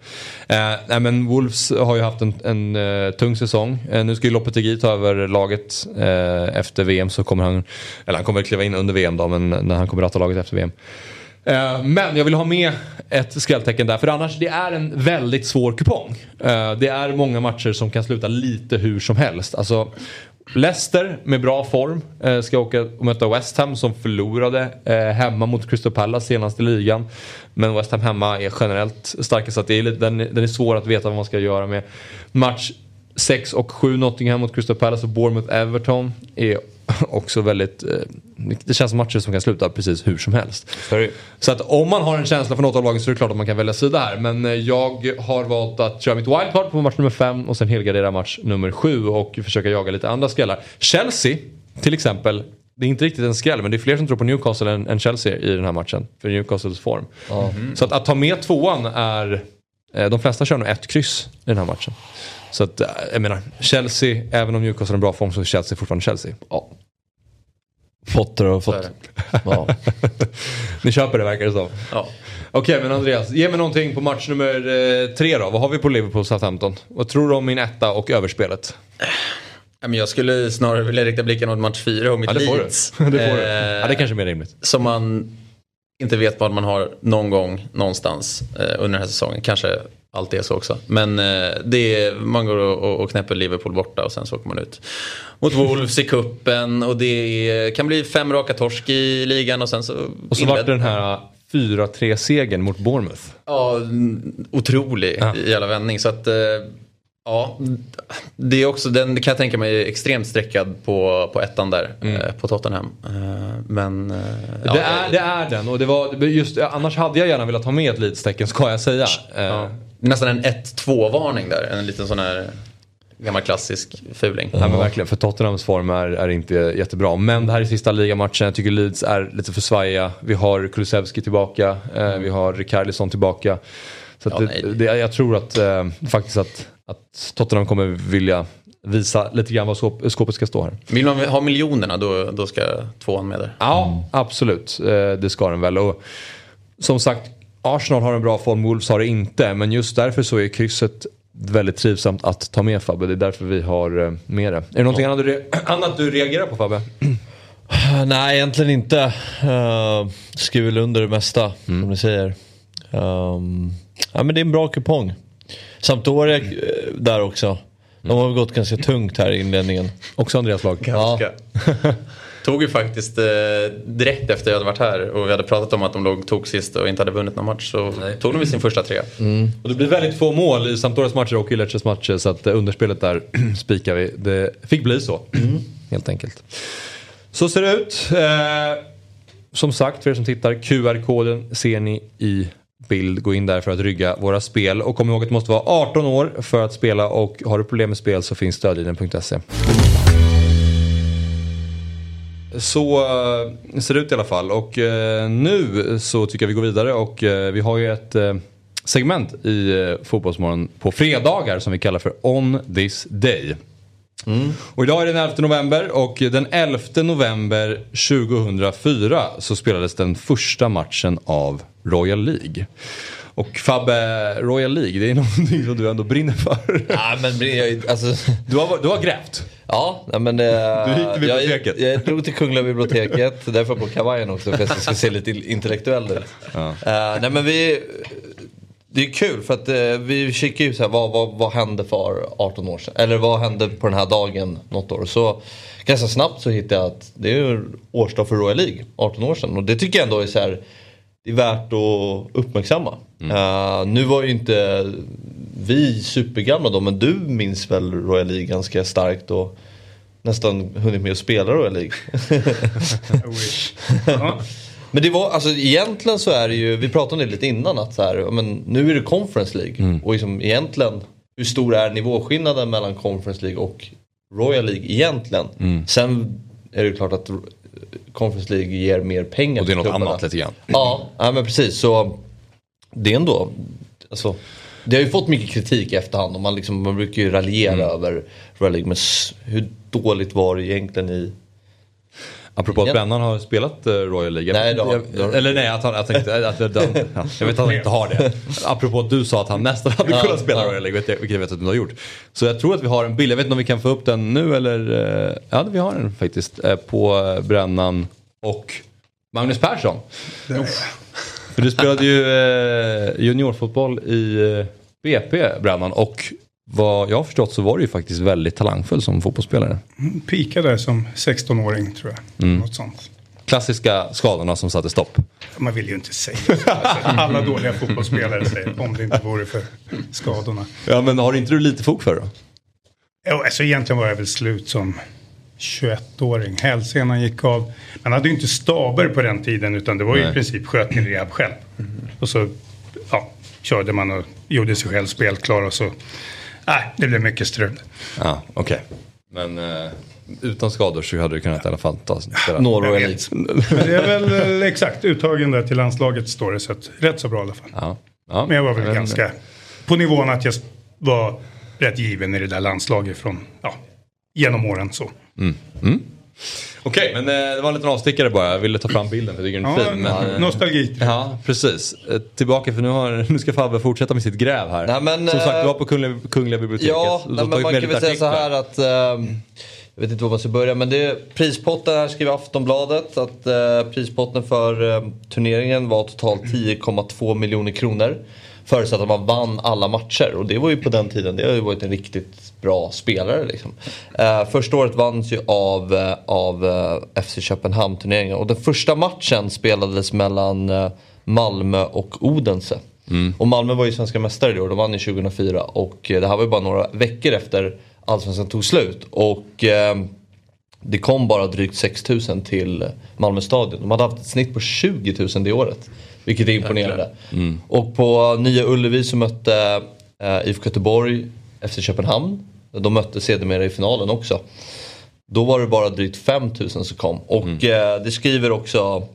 Eh, nej, men Wolves har ju haft en, en eh, tung säsong. Eh, nu ska ju Lopetegui ta över laget eh, efter VM. så kommer han, eller han kommer väl kliva in under VM då, men när han kommer ratta laget efter VM. Eh, men jag vill ha med ett skrälltecken där, för annars det är en väldigt svår kupong. Eh, det är många matcher som kan sluta lite hur som helst. Alltså, Leicester med bra form eh, ska åka och möta West Ham som förlorade hemma mot Crystal Palace senast i ligan. Men West Ham hemma är generellt starka så att det är lite, den, den är svår att veta vad man ska göra med. Match 6 och 7 Nottingham mot Crystal Palace och Bournemouth Everton är också väldigt... Det känns som matcher som kan sluta precis hur som helst. Sorry. Så att om man har en känsla för något av lagen så är det klart att man kan välja sida här. Men eh, jag har valt att köra mitt wildcard på match nummer 5 och sen helgardera match nummer 7 och försöka jaga lite andra skrällar. Chelsea till exempel. Det är inte riktigt en skräll men det är fler som tror på Newcastle än, än Chelsea i den här matchen. För Newcastles form. Så att, att ta med tvåan är... eh, De flesta kör nog ett kryss i den här matchen. Så att, eh, jag menar, Chelsea, även om Newcastle har en bra form så är Chelsea fortfarande Chelsea. Ja. Potter har fått... Ja. Ni köper det verkar det som. Ja. Okej men Andreas, ge mig någonting på match nummer eh, tre då. Vad har vi på Liverpool Southampton? Vad tror du om min etta och överspelet? Ja, men Jag skulle snarare vilja rikta blicken mot match fyra och mitt Ja det får du. Leeds. det, får du. Eh, Ja, det kanske är mer rimligt. Som man inte vet vad man har någon gång någonstans eh, under den här säsongen. Kanske alltid är så också. Men eh, det är, man går och, och, knäpper Liverpool borta och sen så åker man ut mot Wolves i kuppen och det är, kan bli fem raka torsk i ligan och sen så... Och så inled- vart det den här 4-3 segern mot Bournemouth. Ja, mm, otrolig Ja. i alla vändning. Så att, eh, ja, det är också, den kan jag tänka mig är extremt streckad på, på ettan där, eh, på Tottenham. Eh, men... eh, ja, Mm. det, är, det är den och det var, just, annars hade jag gärna velat ha med ett Leeds-tecken ska jag säga. Eh, ja. Nästan en 1-2-varning där, en liten sån här gammal klassisk fuling. Nej men verkligen, för Tottenhams form är, är inte jättebra. Men det här är sista ligamatchen, jag tycker Leeds är lite för svajiga. Vi har Kulusevski tillbaka, eh, vi har Rikarlison tillbaka. Så Ja, det, det, jag tror att eh, faktiskt att, att Tottenham kommer vilja visa lite grann skåp, skåpet ska stå här. Vill man ha miljonerna då, då ska tvåan med där. Ja, absolut. Eh, det ska den väl. Och som sagt, Arsenal har en bra form, Wolves har det inte. Men just därför så är krysset väldigt trivsamt att ta med Fabbe. Det är därför vi har eh, med det. Är det någonting annat, du, annat du reagerar på Fabbe? Nej, egentligen inte. Uh, skriver under det mesta, som ni säger. Ehm, ja, men det är en bra kupong. Sampdoria uh, där också. De har väl gått ganska tungt här i inledningen. Också Andreas lag. Ja. Tog ju faktiskt eh, direkt efter jag hade varit här och vi hade pratat om att de låg tog sist och inte hade vunnit någon match så tog de väl sin första tre. Och det blir väldigt få mål i Sampdorias matcher och i Lecces matcher så att eh, underspelet där spikar vi. Det fick bli så. Helt enkelt. Så ser det ut. Eh, som sagt, för er som tittar, QR-koden ser ni i bild. Gå in där för att rygga våra spel. Och kom ihåg att du måste vara 18 år för att spela och har du problem med spel så finns stödlinjen.se. Så eh, ser det ut i alla fall och eh, nu så tycker jag vi går vidare och eh, vi har ju ett segment i Fotbollsmorgon på fredagar som vi kallar för On This Day. Och idag är det den 11 november och den 11 november 2004 så spelades den första matchen av Royal League. Och Fabbe, Royal League, det är någonting som du ändå brinner för. Ja, men jag, alltså, Du har, du har grävt. ja, men... eh, Du gick till biblioteket. Jag, jag drog till Kungliga biblioteket, därför på kavajen också för att jag ska se lite intellektuell ut. Eh, nej men vi... Det är kul för att eh, vi kikar ju så här, vad, vad, vad hände för 18 år sedan? Eller vad hände på den här dagen något år? Så ganska snabbt så hittade jag att det är årsdag för Royal League, 18 år sedan. Och det tycker jag ändå är så här, det är värt att uppmärksamma. Eh, nu var ju inte vi supergamla då, men du minns väl Royal League ganska starkt och nästan hunnit med att spela Royal League. Ja. Men det var, alltså egentligen så är det ju, vi pratade om det lite innan att så här, men nu är det Conference League. Och liksom egentligen, hur stor är nivåskillnaden mellan Conference League och Royal League egentligen? Sen är det ju klart att Conference League ger mer pengar Och det är något klubbarna. annat lite grann. Ja, ja men precis. Så det är ändå, alltså, det har ju fått mycket kritik i efterhand och man, liksom, man brukar ju raljera Mm. över Royal League. Men hur dåligt var det egentligen i... Apropå att. Brennan har spelat eh, Royal League. Nej, har- jag, Eller nej, att han, jag, tänkte, att, att, att, ja, jag vet att han inte har det. Apropå att du sa att han nästan hade Ja, kunnat spela ja. Royal League, vilket jag vet att du har gjort. Så jag tror att vi har en bild, jag vet inte om vi kan få upp den nu eller... eh, Ja, vi har den faktiskt. eh, På Brennan och Magnus Persson. För du spelade ju eh, juniorfotboll i eh, BP, Brennan. Och vad jag har förstått så var du ju faktiskt väldigt talangfull som fotbollsspelare. Pikade som 16-åring tror jag. Något sånt. Klassiska skadorna som satte stopp. Man vill ju inte säga så. Alltså, alla dåliga fotbollsspelare säger om det inte vore för skadorna. Ja men har inte du lite fog för det då? Jo, alltså egentligen var jag väl slut som 21-åring. Hälsenan gick av. Man hade ju inte staber på den tiden utan det var ju Nej. i princip sköt till rehab själv. Och så ja, körde man och gjorde sig själv spelklar och så. Nej, det blev mycket strul. Ja, okej. Men eh, utan skador så hade du kunnat i alla fall ta spela. Nå Royal Jag League. vet. Men det är väl eh, exakt uttagen där till landslaget står det så att rätt så bra i alla fall. Ja. Ja. Men jag var väl Men- ganska på nivån att jag var rätt given i det där landslaget från, ja, genom åren så. Okej, men eh, det var en liten avstickare bara. Jag ville ta fram bilden för jag tycker den är Ja, fin. Men, eh, nostalgi. Ja, precis. Eh, Tillbaka för nu, har, nu ska Fabbe fortsätta med sitt gräv här. Nej, men, Som sagt, du var på Kungliga, Kungliga biblioteket. Ja, nej, men man kan väl säga så här att... ehm, jag vet inte var man ska börja men det är prispotten här skriver Aftonbladet att eh, prispotten för eh, turneringen var totalt 10,2 miljoner kronor. Förutsatt att man vann alla matcher och det var ju på den tiden, det har ju varit en riktigt bra spelare liksom. Eh, första året vanns ju av, eh, av eh, FC Köpenhamn-turneringen och den första matchen spelades mellan eh, Malmö och Odense. Och Malmö var ju svenska mästare i år, de vann ju 2004 och det här var ju bara några veckor efter Allsvenskan tog slut. Och eh, det kom bara drygt 6000 till Malmö stadion. De hade haft ett snitt på 20 000 det året. Vilket är imponerande. Och på Nya Ullevi så mötte eh, IFK Göteborg FC Köpenhamn. De mötte sedermera i finalen också. Då var det bara drygt 5000 som kom. Och eh, det skriver också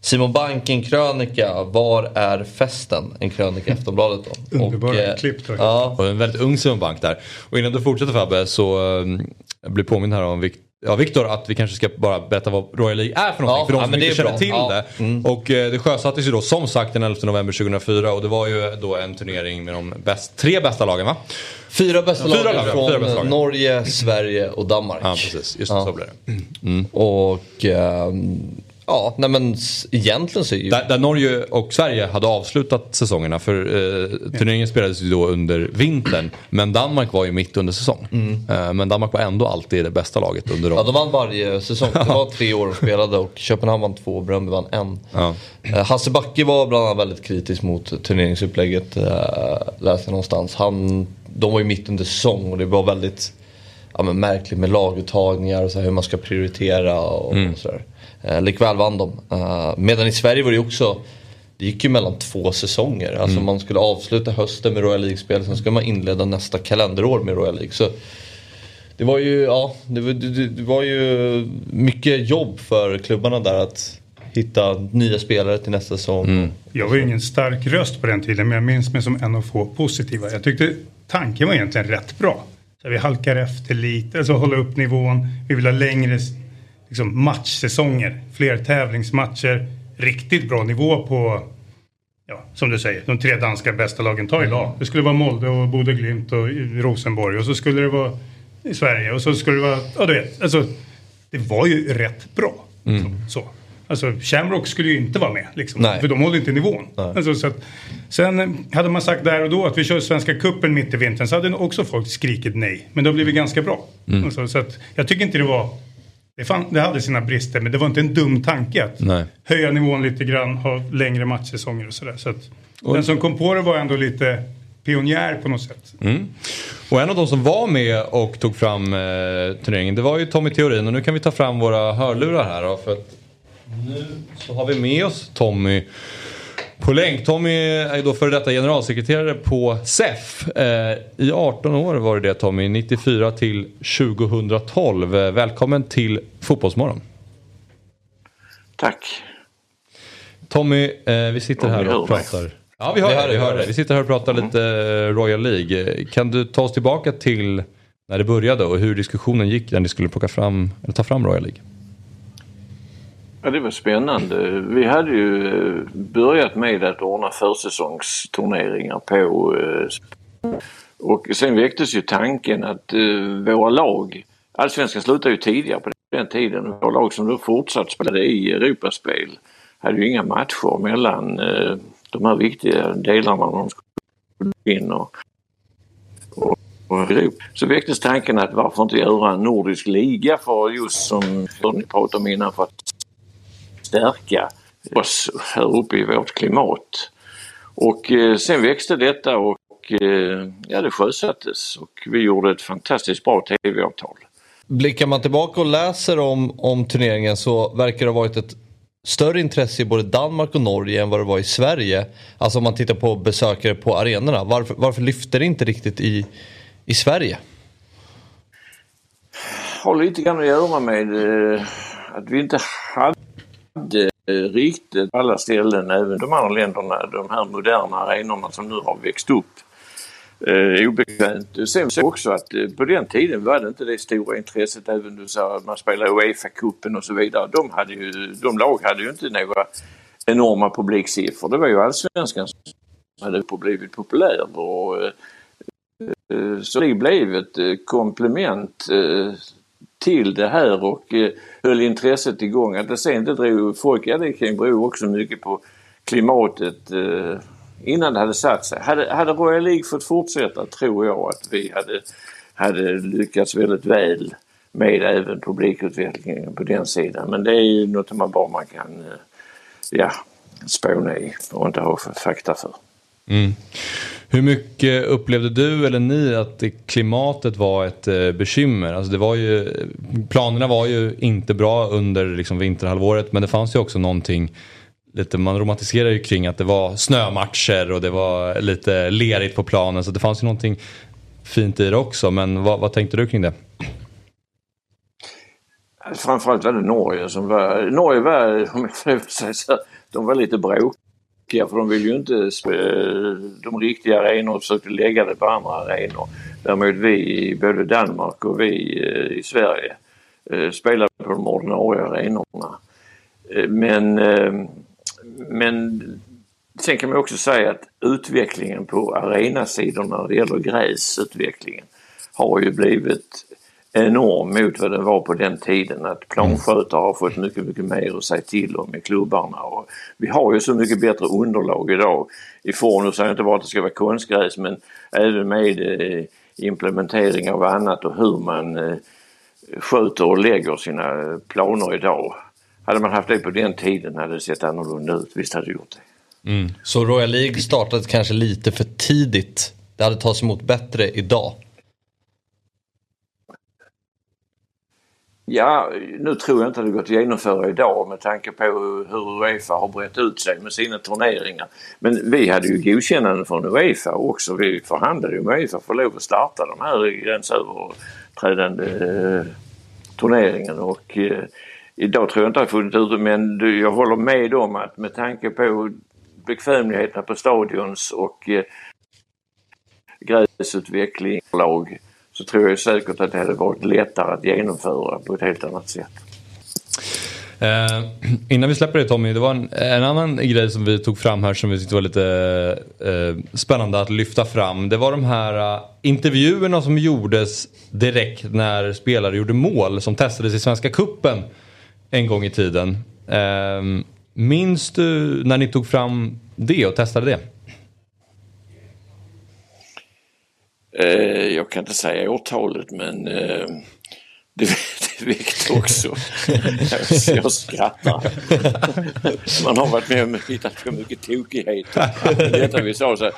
Simon Bank i en krönika, Var är festen? En krönika i Aftonbladet då. Underbara eh, klipp. Ja, Och en väldigt ung Simon där. Och innan du fortsätter Fabbe så jag blir påminn här om Vic- Ja, Viktor, att vi kanske ska bara berätta vad Royal League är för någonting Ja, för de ja, som inte känner bra. till Ja, det. Och eh, det sjösattes ju då som sagt den 11 november 2004 och det var ju då en turnering med de bäst, tre bästa lagen va? Fyra bästa Fyra lagen lag, från fyra bästa lagen. Norge, Sverige och Danmark. Ja precis, just det, så blev det. Och ehm, ja, nej men egentligen så är ju... Där, där Norge och Sverige hade avslutat säsongerna för eh, turneringen spelades ju då under vintern. Men Danmark var ju mitt under säsong. Eh, men Danmark var ändå alltid det bästa laget under Ja, dem. de vann varje säsong. Det var tre år de spelade och Köpenhamn vann två och Bröndby vann en. Ja. Eh, Hasse Backe var bland annat väldigt kritisk mot turneringsupplägget. Uh, läste jag någonstans. Han, de var ju mitt under säsong och det var väldigt ja, men märkligt med laguttagningar och så här, hur man ska prioritera och, och sådär. Uh, likväl vann de. Eh, medan i Sverige var det ju också det gick ju mellan två säsonger. Alltså man skulle avsluta hösten med Royal League-spel, sen skulle man inleda nästa kalenderår med Royal League. Så det var ju, ja, det var, det, det var ju mycket jobb för klubbarna där att hitta nya spelare till nästa säsong. Jag var ju ingen stark röst på den tiden men jag minns mig som en av få positiva. Jag tyckte tanken var egentligen rätt bra. Så vi halkar efter lite, alltså hålla upp nivån. Vi vill ha längre liksom, matchsäsonger, fler tävlingsmatcher. Riktigt bra nivå på, ja, som du säger, de tre danska bästa lagen tar idag. Det skulle vara Molde och Bodø Glimt och Rosenborg och så skulle det vara i Sverige och så skulle det vara, ja du vet, alltså det var ju rätt bra. Så. Alltså Shamrock skulle ju inte vara med. Liksom, Nej. för de håller inte nivån. Alltså, så att, sen hade man sagt där och då att vi kör Svenska Cupen mitt i vintern så hade också folk skrikit nej. Men det har blivit ganska bra. Alltså, så att, jag tycker inte det var... Det, fan, det hade sina brister men det var inte en dum tanke att Nej. höja nivån lite grann, ha längre matchsäsonger och sådär. Så den som kom på det var ändå lite pionjär på något sätt. Och en av de som var med och tog fram eh, turneringen det var ju Tommy Theorin och nu kan vi ta fram våra hörlurar här då, för att nu så har vi med oss Tommy på länk. Tommy är då före detta generalsekreterare på SEF. Eh, I 18 år var det det Tommy, 94 till 2012. Eh, välkommen till Fotbollsmorgon. Tack. Tommy, eh, vi sitter här och pratar. Ja, vi hör, Vi det, hör vi hör vi det. sitter här och pratar lite eh, Royal League. Kan du ta oss tillbaka till när det började och hur diskussionen gick när ni skulle plocka fram, eller ta fram Royal League? Ja, det var spännande. Vi hade ju eh, börjat med att ordna försäsongsturneringar på eh, och sen väcktes ju tanken att eh, våra lag, allsvenskan slutade ju tidigare på den tiden, våra lag som då fortsatt spelade i Europaspel hade ju inga matcher mellan de här viktiga delarna när de skulle in och, och, och Så väcktes tanken att varför inte göra en nordisk liga för just som ni pratade om innan för att stärka oss här uppe i vårt klimat. Och eh, sen växte detta och eh, ja, det sjösattes och vi gjorde ett fantastiskt bra tv-avtal. Blickar man tillbaka och läser om, om turneringen så verkar det ha varit ett större intresse i både Danmark och Norge än vad det var i Sverige. Alltså om man tittar på besökare på arenorna. Varför, varför lyfter det inte riktigt i, i Sverige? Har lite grann att göra med eh, att vi inte hade hade riktigt på alla ställen, även de andra länderna, de här moderna arenorna som nu har växt upp. eh, obekvämt. Sen så också att eh, på den tiden var det inte det stora intresset även du sa att man spelade Uefa-cupen och så vidare. De, hade ju, de lag hade ju inte några enorma publiksiffror. Det var ju allsvenskan som hade blivit populär. Och, eh, eh så det blev ett eh, komplement eh, till det här och eh, höll intresset igång. Att det sen inte drog folk, ja det kan bero också mycket på klimatet eh, innan det hade satt sig. Hade, hade Royal League fått fortsätta tror jag att vi hade, hade lyckats väldigt väl med även publikutvecklingen på den sidan. Men det är ju något man bara man kan eh, ja, spåna i och inte ha fakta för. Mm. Hur mycket upplevde du eller ni att klimatet var ett eh, bekymmer? Alltså det var ju, planerna var ju inte bra under liksom vinterhalvåret men det fanns ju också någonting Lite, man romantiserar ju kring att det var snömatcher och det var lite lerigt på planen så det fanns ju någonting fint i det också. Men vad, vad tänkte du kring det? Framförallt var det Norge som var... Norge var, om jag får säga så, de var lite bråkiga för de vill ju inte de riktiga arenorna och försökte lägga det på andra arenor. Däremot vi i både Danmark och vi eh, i Sverige eh, spelade på de ordinarie arenorna. Eh, men, men sen kan man också säga att utvecklingen på arenasidorna när det gäller gräsutvecklingen har ju blivit enorm mot vad den var på den tiden. Att planskötare har fått mycket, mycket mer att säga till om i klubbarna. Och vi har ju så mycket bättre underlag idag i form, nu säger jag inte bara att det ska vara konstgräs, men även med eh, implementering av annat och hur man eh, sköter och lägger sina planer idag. Hade man haft det på den tiden hade det sett annorlunda ut. Visst hade det gjort det. Mm. Så Royal League startade kanske lite för tidigt. Det hade tagits emot bättre idag. Ja, nu tror jag inte det går att genomföra idag med tanke på hur Uefa har brett ut sig med sina turneringar. Men vi hade ju godkännande från Uefa också. Vi förhandlade ju med Uefa för att lov att starta de här gränsöverträdande eh, turneringen och eh, idag tror jag inte det har funnits ut men jag håller med om att med tanke på bekvämligheterna på stadions och eh, gräsutveckling lag så tror jag säkert att det hade varit lättare att genomföra på ett helt annat sätt. Eh, innan vi släpper det Tommy, det var en, en, annan grej som vi tog fram här som vi tyckte var lite eh, spännande att lyfta fram. Det var de här eh, intervjuerna som gjordes direkt när spelare gjorde mål som testades i Svenska Kuppen en gång i tiden. Eh, minns du när ni tog fram det och testade det? Eh, jag kan inte säga årtalet men eh, det, det väckte också. jag skrattar. Man har varit med och hittat på mycket tokigheter. Detta vi sa så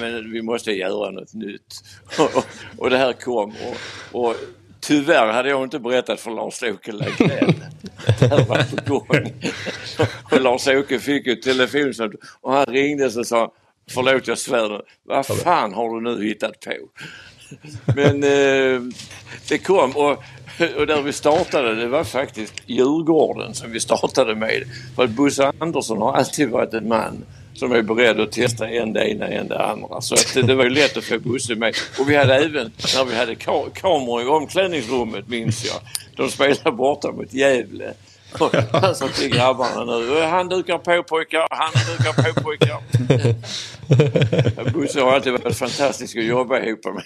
men vi måste göra något nytt. Och, och det här kom. Och, och Tyvärr hade jag inte berättat för Lars-Åke Lagrell. Det här var på gång. Och Lars-Åke fick ju telefon och han ringde och sa Förlåt jag svär. Vad fan har du nu hittat på? Men eh, det kom och, och där vi startade det var faktiskt Djurgården som vi startade med. För att Bosse Andersson har alltid varit en man som är beredd att testa en det ena en det andra. Så att det var ju lätt att få Bosse med. Och vi hade även, när vi hade ka kameror i omklädningsrummet minns jag. De spelade borta mot Gävle. Han sa till grabbarna nu, han dukar på pojkar, han dukar på pojkar. Bosse har alltid varit fantastisk att jobba ihop med.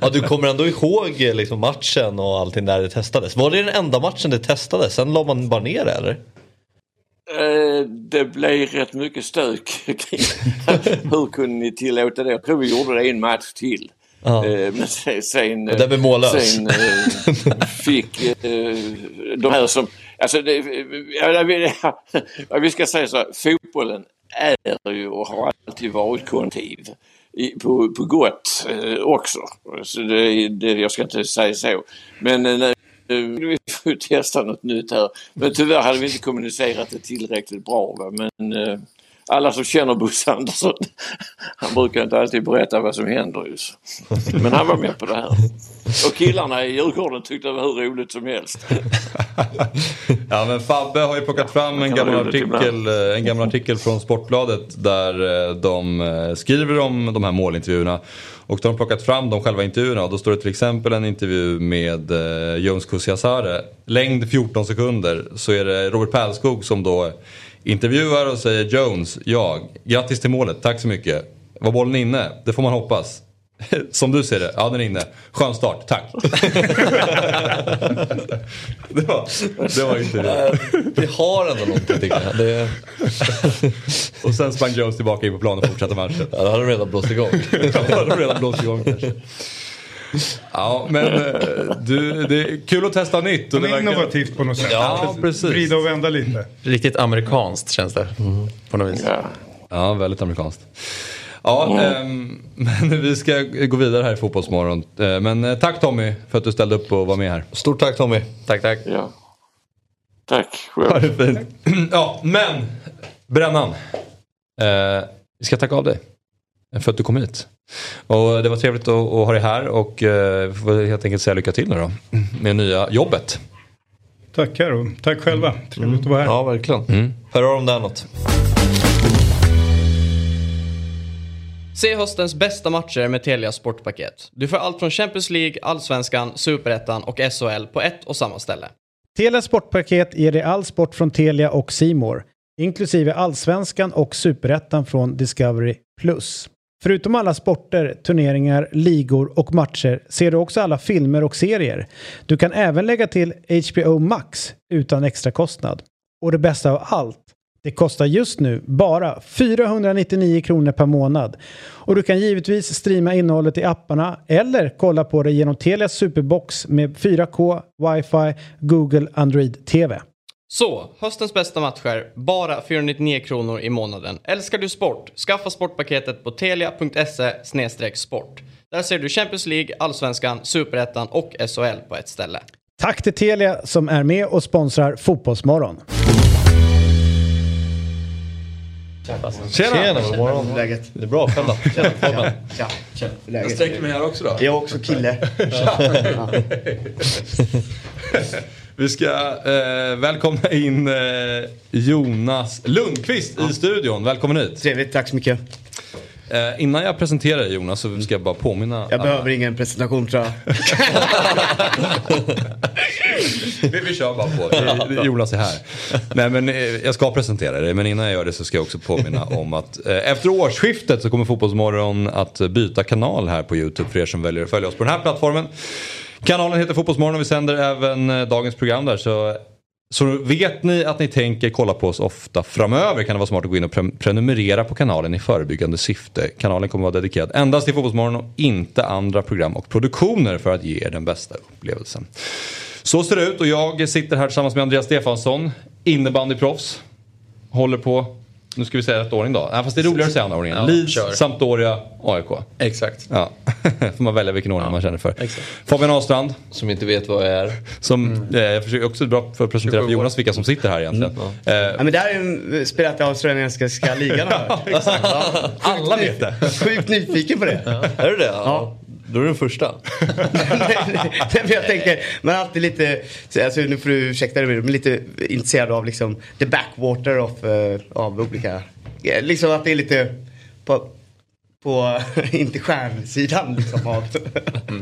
ja, du kommer ändå ihåg liksom, matchen och allting där det testades. Var det den enda matchen det testades? Sen la man bara ner det eller? Eh, det blev rätt mycket stök Hur kunde ni tillåta det? Jag tror vi gjorde det en match till. Ja. Eh, men sen, det blev mållös. sen eh, fick eh, de här som... Alltså det, vi ska säga så här, fotbollen är ju och har alltid varit. I, på, på gott eh, också. Så det, det, jag ska inte säga så. Men eh, vi får testa något nytt här. Men tyvärr hade vi inte kommunicerat det tillräckligt bra. Va? Men eh, alla som känner Bosse Andersson, han brukar inte alltid berätta vad som händer just. Men han var med på det här. Och killarna i Djurgården tyckte det var hur roligt som helst. Ja men Fabbe har ju plockat fram en gammal, artikel, eh, en gammal artikel från Sportbladet där eh, de eh, skriver om de här målintervjuerna. Och då har de plockat fram de själva intervjuerna och då står det till exempel en intervju med Jones Kusiasare. Längd 14 sekunder så är det Robert Pärlskog som då intervjuar och säger Jones, ja, grattis till målet, tack så mycket. Var bollen inne? Det får man hoppas. Som du ser det, ja den är inne. Skön start, tack. det, var, det var inte det. Det har ändå någonting tycker jag. Det, Och sen sprang Jones tillbaka in på planen och fortsatte matchen. ja, det hade de redan blåst igång. Då hade de redan blåst igång kanske. Ja men eh, du, det är kul att testa nytt. Och Det verkar... innovativt på något sätt. Ja, precis. Vrida och vända lite. Riktigt amerikanskt känns det. På något vis. Ja. Ja, väldigt amerikanskt. Ja, ehm, men vi ska gå vidare här i Fotbollsmorgon. Eh, Men eh, tack Tommy för att du ställde upp och var med här. Stort tack Tommy. Tack, tack. ja. Tack Ha själv. det fint. Ja, men Brännan. Eh, vi ska tacka av dig. För att du kom hit. Och det var trevligt att, att ha dig här och eh, vi får helt enkelt säga lycka till nu då. Med nya jobbet. Tackar och tack själva. Trevligt att vara här. Ja, verkligen. Hör av om det är något. Se höstens bästa matcher med Telia Sportpaket. Du får allt från Champions League, Allsvenskan, Superettan och SHL på ett och samma ställe. Telia Sportpaket ger dig all sport från Telia och Simor, inklusive allsvenskan och superettan från Discovery+. Förutom alla sporter, turneringar, ligor och matcher ser du också alla filmer och serier. Du kan även lägga till HBO Max utan extra kostnad. Och det bästa av allt, det kostar just nu bara 499 kronor per månad. Och du kan givetvis streama innehållet i apparna eller kolla på det genom Telias Superbox med 4K, wifi, Google Android TV. Så, höstens bästa matcher, bara 499 kronor i månaden. Älskar du sport? Skaffa sportpaketet på telia.se sport. Där ser du Champions League, Allsvenskan, Superettan och SHL på ett ställe. Tack till Telia som är med och sponsrar Fotbollsmorgon. Tjena! Tjena, god morgon. Läget? Det är bra, själv då? Tjena, Fabian. Ja, tja, läget? sträcker mig här också då. Jag är också kille. Vi ska eh, välkomna in eh, Jonas Lundqvist i studion. Välkommen hit. Trevligt, tack så mycket. Eh, innan jag presenterar dig Jonas så ska jag bara påminna Jag behöver ingen presentation tror jag. vi, vi kör bara på. Eh, Jonas är här. Nej men eh, jag ska presentera dig men innan jag gör det så ska jag också påminna om att eh, efter årsskiftet så kommer Fotbollsmorgon att byta kanal här på YouTube för er som väljer att följa oss på den här plattformen. Kanalen heter Fotbollsmorgon och vi sänder även eh, dagens program där så så vet ni att ni tänker kolla på oss ofta framöver kan det vara smart att gå in och pre- prenumerera på kanalen i förebyggande syfte. Kanalen kommer att vara dedikerad endast till Fotbollsmorgon och inte andra program och produktioner för att ge er den bästa upplevelsen. Så ser det ut och jag sitter här tillsammans med Andreas Stefansson, innebandyproffs. Håller på, nu ska vi säga rätt ordning då. Nej, fast det är roligare att säga andra ordningen. Ja, Leeds, kör. Sampdoria, AIK. Exakt. Ja, får man välja vilken ordning man känner för. Fabian Ahlstrand, Som inte vet vad jag är. som eh, jag försöker också bra för att presentera för Jonas vilka som sitter här egentligen. Eh, Ja, men det här är ju spelat i australiensiska ligan har. Ja, alla vet det. Sjukt nyfiken på det. Är du det? Ja. Då är du den första. Nej, nej, jag tänker, man är alltid lite, alltså, nu får du ursäkta dig men lite intresserad av liksom the backwater of, uh, av olika, eh, liksom att det är lite på, på inte stjärnsidan liksom av.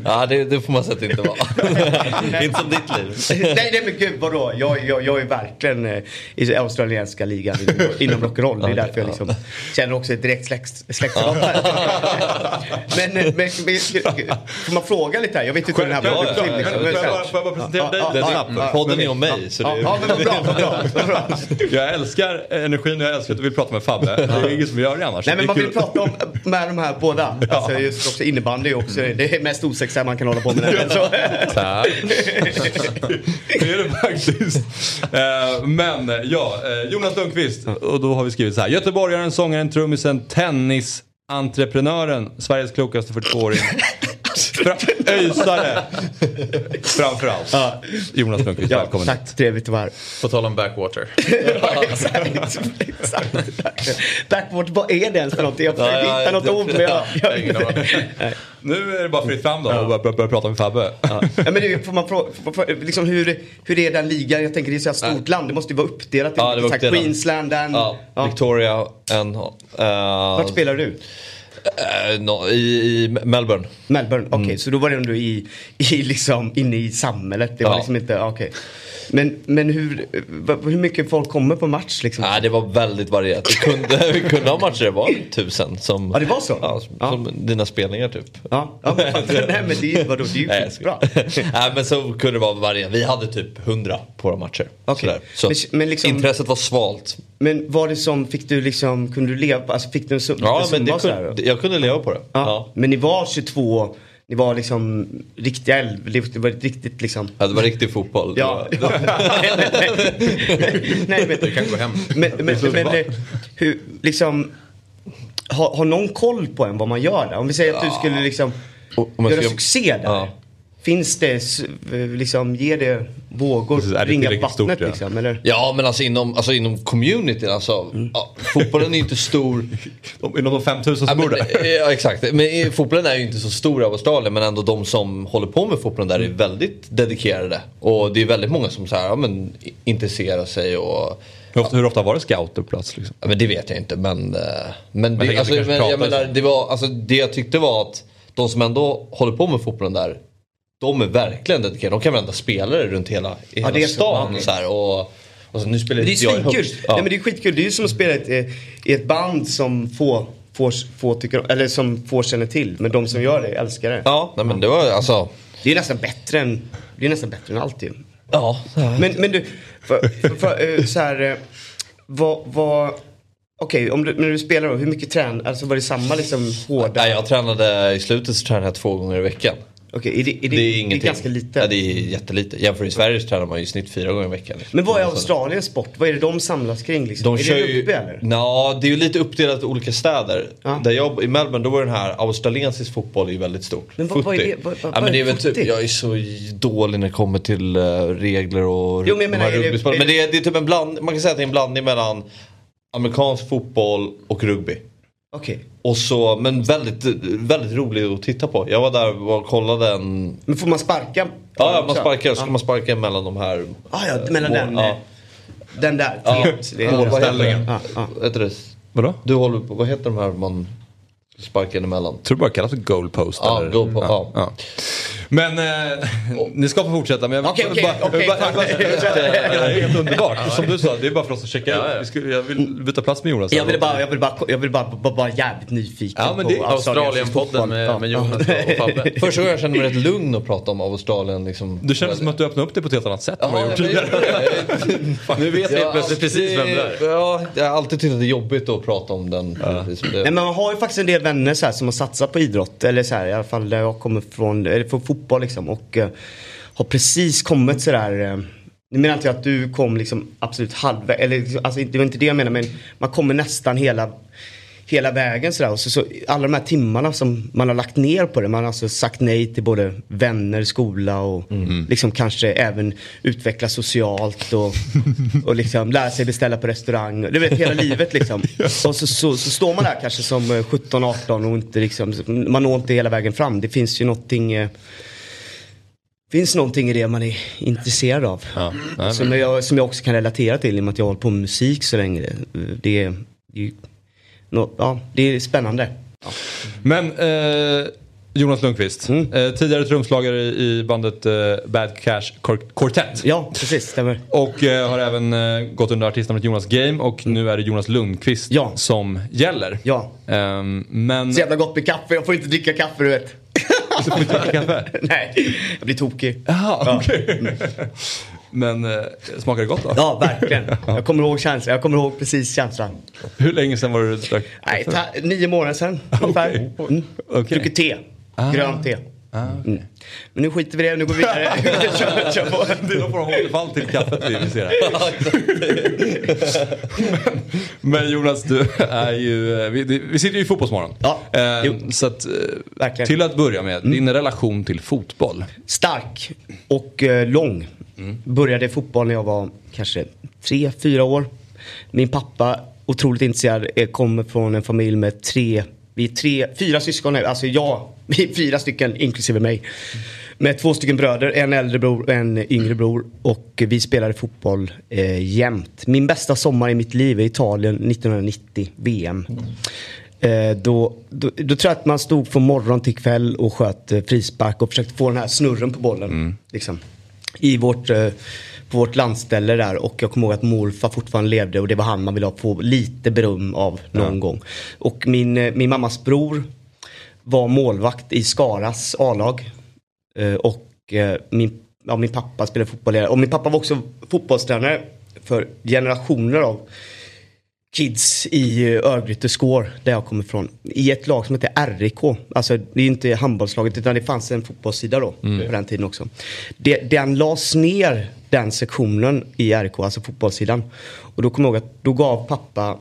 Ja, det, det får man säga att det inte var. inte som ditt liv. nej, nej men gud vadå? Jag, jag, jag är verkligen eh, i australienska ligan inom, inom rock'n'roll. Det är därför jag liksom känner också ett direkt släkt, släktskap här. men, eh, men, men får man fråga lite här? Jag vet inte hur den här Ja, podden ja, till. ja. Liksom. Får jag bara- bara presentera dig Ja, lite ja, snabbt? ja, Podden är om mig. Så det Ja, är... ja, men vad bra, vad bra, vad bra. Jag älskar energin och jag älskar att du vill prata med Fabbe. Det är inget som gör det annars. Nej men Det är man vill prata om med de här båda. Alltså just också innebandy också det är mest osexiga man kan hålla på med. Det. Så. Tack. det är det faktiskt. Eh, Men ja, eh, Jonas Lundqvist. Och då har vi skrivit så här. Göteborgaren, sångaren, trummisen, tennisentreprenören, Sveriges klokaste 42-åring. Fra- Öisare. Framförallt. Ja. Jonas Lundqvist, Ja, välkommen tack, trevligt att vara här. På tal om backwater. Ja, exakt, exakt. Backward, vad är det ens för någonting? Jag försöker Ja, ja, hitta något ord men jag... jag Ingen aning. Nej. Nu är det bara fritt fram då och börja, börja prata med Fabbe. Ja, men det, får man frå- får- får- liksom hur, hur är den ligan? Jag tänker det är så här stort land. Det måste ju vara uppdelat. Ja, det var uppdelat. Queensland, den. Ja, Ja. Victoria, en... Uh, Vart spelar du? Eh, no, i, I Melbourne. Melbourne, okej. Mm. Så då var det ändå i, i liksom, inne i samhället. Det var Ja. liksom inte, okej. Men, men hur, hur mycket folk kommer på match liksom? Nej, det var väldigt varierat. Vi kunde, vi kunde ha matcher, det var tusen. Som, Ja, det var så? Ja, som, Ja. som dina spelningar typ. Ja, ja men, nej men det vadå, det är ju Nej, skitbra. Nej men så kunde det vara varierat. Vi hade typ 100 på våra matcher. Sådär. Så Men- men liksom- intresset var svalt. Men var det som, fick du liksom, kunde du leva, alltså fick du en sum, Ja en men det summa sådär? kunde, jag kunde leva på det. Ja. Men ni var 22, ni var liksom riktiga älv, det var riktigt liksom Ja, det var riktig fotboll. Det Ja. var- Nej men, Du kan gå hem. men, men, men hur, liksom, har, har någon koll på en vad man gör där? Om vi säger att du skulle liksom om jag göra ska- succé där. Ja. Finns det, s- liksom, ger det vågor, Precis, är det ringa vattnet stort, ja. liksom? Eller? Ja men alltså inom, alltså inom communityn alltså. Mm. Ja, fotbollen är inte stor. Inom de 5000 Ja, som bor men, där. ja exakt. Men eh, fotbollen är ju inte så stor av Australien men ändå de som håller på med fotbollen där är väldigt dedikerade. Och det är väldigt många som så här, ja, men, i- intresserar sig och Hur ofta, hur ofta var det scouter på plats? Liksom? Ja, men det vet jag inte men... eh, Men, det, alltså, men jag pratas menar, det, var, alltså, det jag tyckte var att de som ändå håller på med fotbollen där. De är verkligen dedikerade. De kan varenda spelare runt hela, i hela så. stan. Så här, och, och så, nu spelar Men det är jag svinkul. högst. Ja. Nej, men det är skitkul. Det är ju som att spela i ett, eh, i ett band som få, få, få tycker eller som få känner till. Men de som gör det älskar det. ja, nej, men det var alltså... Det är nästan bättre än, det är nästan bättre än allt ju. Ja, Men, men du, för, för, eh, så här, eh, vad, vad, okej, du, när du spelar då, hur mycket trän, alltså var det samma liksom hårda? nej, jag tränade, i slutet så tränade jag två gånger i veckan. Okej, är det, är det, Det är ingenting. ganska lite. Ja, det är jättelite. Jämfört i Sverige så tränar man ju i snitt fyra gånger i veckan. liksom. Men vad är Så- Australiens sport? Vad är det de samlas kring liksom? De är kör det ju, rugby eller? Nå, det är ju lite uppdelat i olika städer. Ja. Där jag, I Melbourne då var den här australiensisk fotboll är ju väldigt stort. Men vad- vad är det- vad- vad- ja, men det är är väl typ, jag är så dålig när det kommer till eh, regler och Jo, men de menar, här är det- är Men det- det är, det är typ en bland, man kan säga att det är en blandning mellan amerikansk fotboll och rugby. Okej. Och så, men väldigt, väldigt rolig att titta på. Jag var där och kollade en... Men får man sparka? Ja, ja man sparkar, så ska man sparka mellan de här... Ah, ja, mellan mål- den, ja. eh, den där. Ja. Det är- Ja, vad heter det? Ja, ja. Vadå? Du håller på, vad heter de här man sparkar emellan? Tror du bara kallas för goalpost? Ja, eller? goal po- ja. Men eh, ni ska få fortsätta. Men jag, Okej, okej, bara- okej, bara- bara- Det här är helt underbart. Som du sa, det är bara för oss att checka Ja, ut. ja. Vi skulle, jag vill byta plats med Jonas. Jag vill bara, jag vill bara, jag vill bara, bara, bara jävligt nyfiken Ja, men det- på Australienpodden med, med Jonas och Fabbe. Första gången jag kände mig rätt lugn att prata om Australien. Liksom. Du känner som att du öppnar upp det på ett helt annat sätt än vad du Ja, gjort tidigare. Nu vet Jag plötsligt precis vem det är. Ja, jag har alltid tyckt att det är jobbigt att prata om den. Nej, men man har ju faktiskt en del vänner så som har satsat på idrott. Eller så här, i alla fall där jag kommer från, eller från fotboll liksom. Och eh, har precis kommit sådär. Uh, nu menar inte jag att du kom liksom absolut halvvägs. Eller liksom, alltså, det var inte det jag menar. Men man kommer nästan hela, hela vägen sådär. Och så, så, alla de här timmarna som man har lagt ner på det. Man har alltså sagt nej till både vänner, skola och liksom kanske även utveckla socialt. Och, och liksom lära sig beställa på restaurang. Du vet hela livet liksom. Och så, så, så står man där kanske som eh, 17-18 och inte liksom, man når inte hela vägen fram. Det finns ju någonting eh, finns någonting i det man är intresserad av. Ja. Som, jag, som jag också kan relatera till i och med att jag har hållit på med musik så länge. Det, det, är, det, är, nå- ja, det är spännande. Men eh, Jonas Lundqvist, Mm. eh, tidigare trumslagare i, bandet eh, Bad Cash Quar- Quartet. Ja, precis, stämmer. Och eh, har även eh, gått under artistnamnet Jonas Game och nu är det Jonas Lundqvist Ja. som gäller. Ja. Ehm, men... Så jävla gott med kaffe, jag får inte dricka kaffe du vet. Du får inte dricka kaffe? Nej, jag blir tokig. Jaha, okej. Men eh, smakar det gott då? Ja, verkligen. Jag kommer ihåg känslan, jag kommer ihåg precis känslan. Hur länge sedan var det du drack Nej, ta, nio månader sedan ungefär. Mm. Okej. Druckit te, grönt te. Mm. Men nu skiter vi i det, nu går vi vidare. kör, kör på. Det är någon form av återfall till kaffet vi vi ser här. men, men Jonas, du är ju, vi, vi sitter ju i Fotbollsmorgon. Ja, Eh, så att, eh, Verkligen. till att börja med, din relation till fotboll. Stark och eh, lång. Började fotboll när jag var kanske tre, fyra år. Min pappa, otroligt intresserad, eh, kommer från en familj med tre, vi är tre, fyra syskon, nu. alltså jag, vi är fyra stycken inklusive mig. Med två stycken bröder, en äldre bror och en yngre bror. Och vi spelade fotboll eh, jämt. Min bästa sommar i mitt liv är Italien 1990, VM. Eh, då, då, då tror jag att man stod från morgon till kväll och sköt eh, frispark och försökte få den här snurren på bollen. Liksom, I vårt, eh, på vårt landställe där och jag kommer ihåg att morfar fortfarande levde och det var han man ville ha få lite beröm av någon gång. Och min, eh, min mammas bror var målvakt i Skaras A-lag. Eh, och eh, min, ja, min pappa spelade fotboll och min pappa var också fotbollstränare för generationer av kids i Örgryte Skår där jag kommer ifrån. I ett lag som heter RIK. Alltså det är inte handbollslaget utan det fanns en fotbollssida då på den tiden också. Det, den lades ner den sektionen i RIK, alltså fotbollssidan. Och då kommer jag ihåg att då gav pappa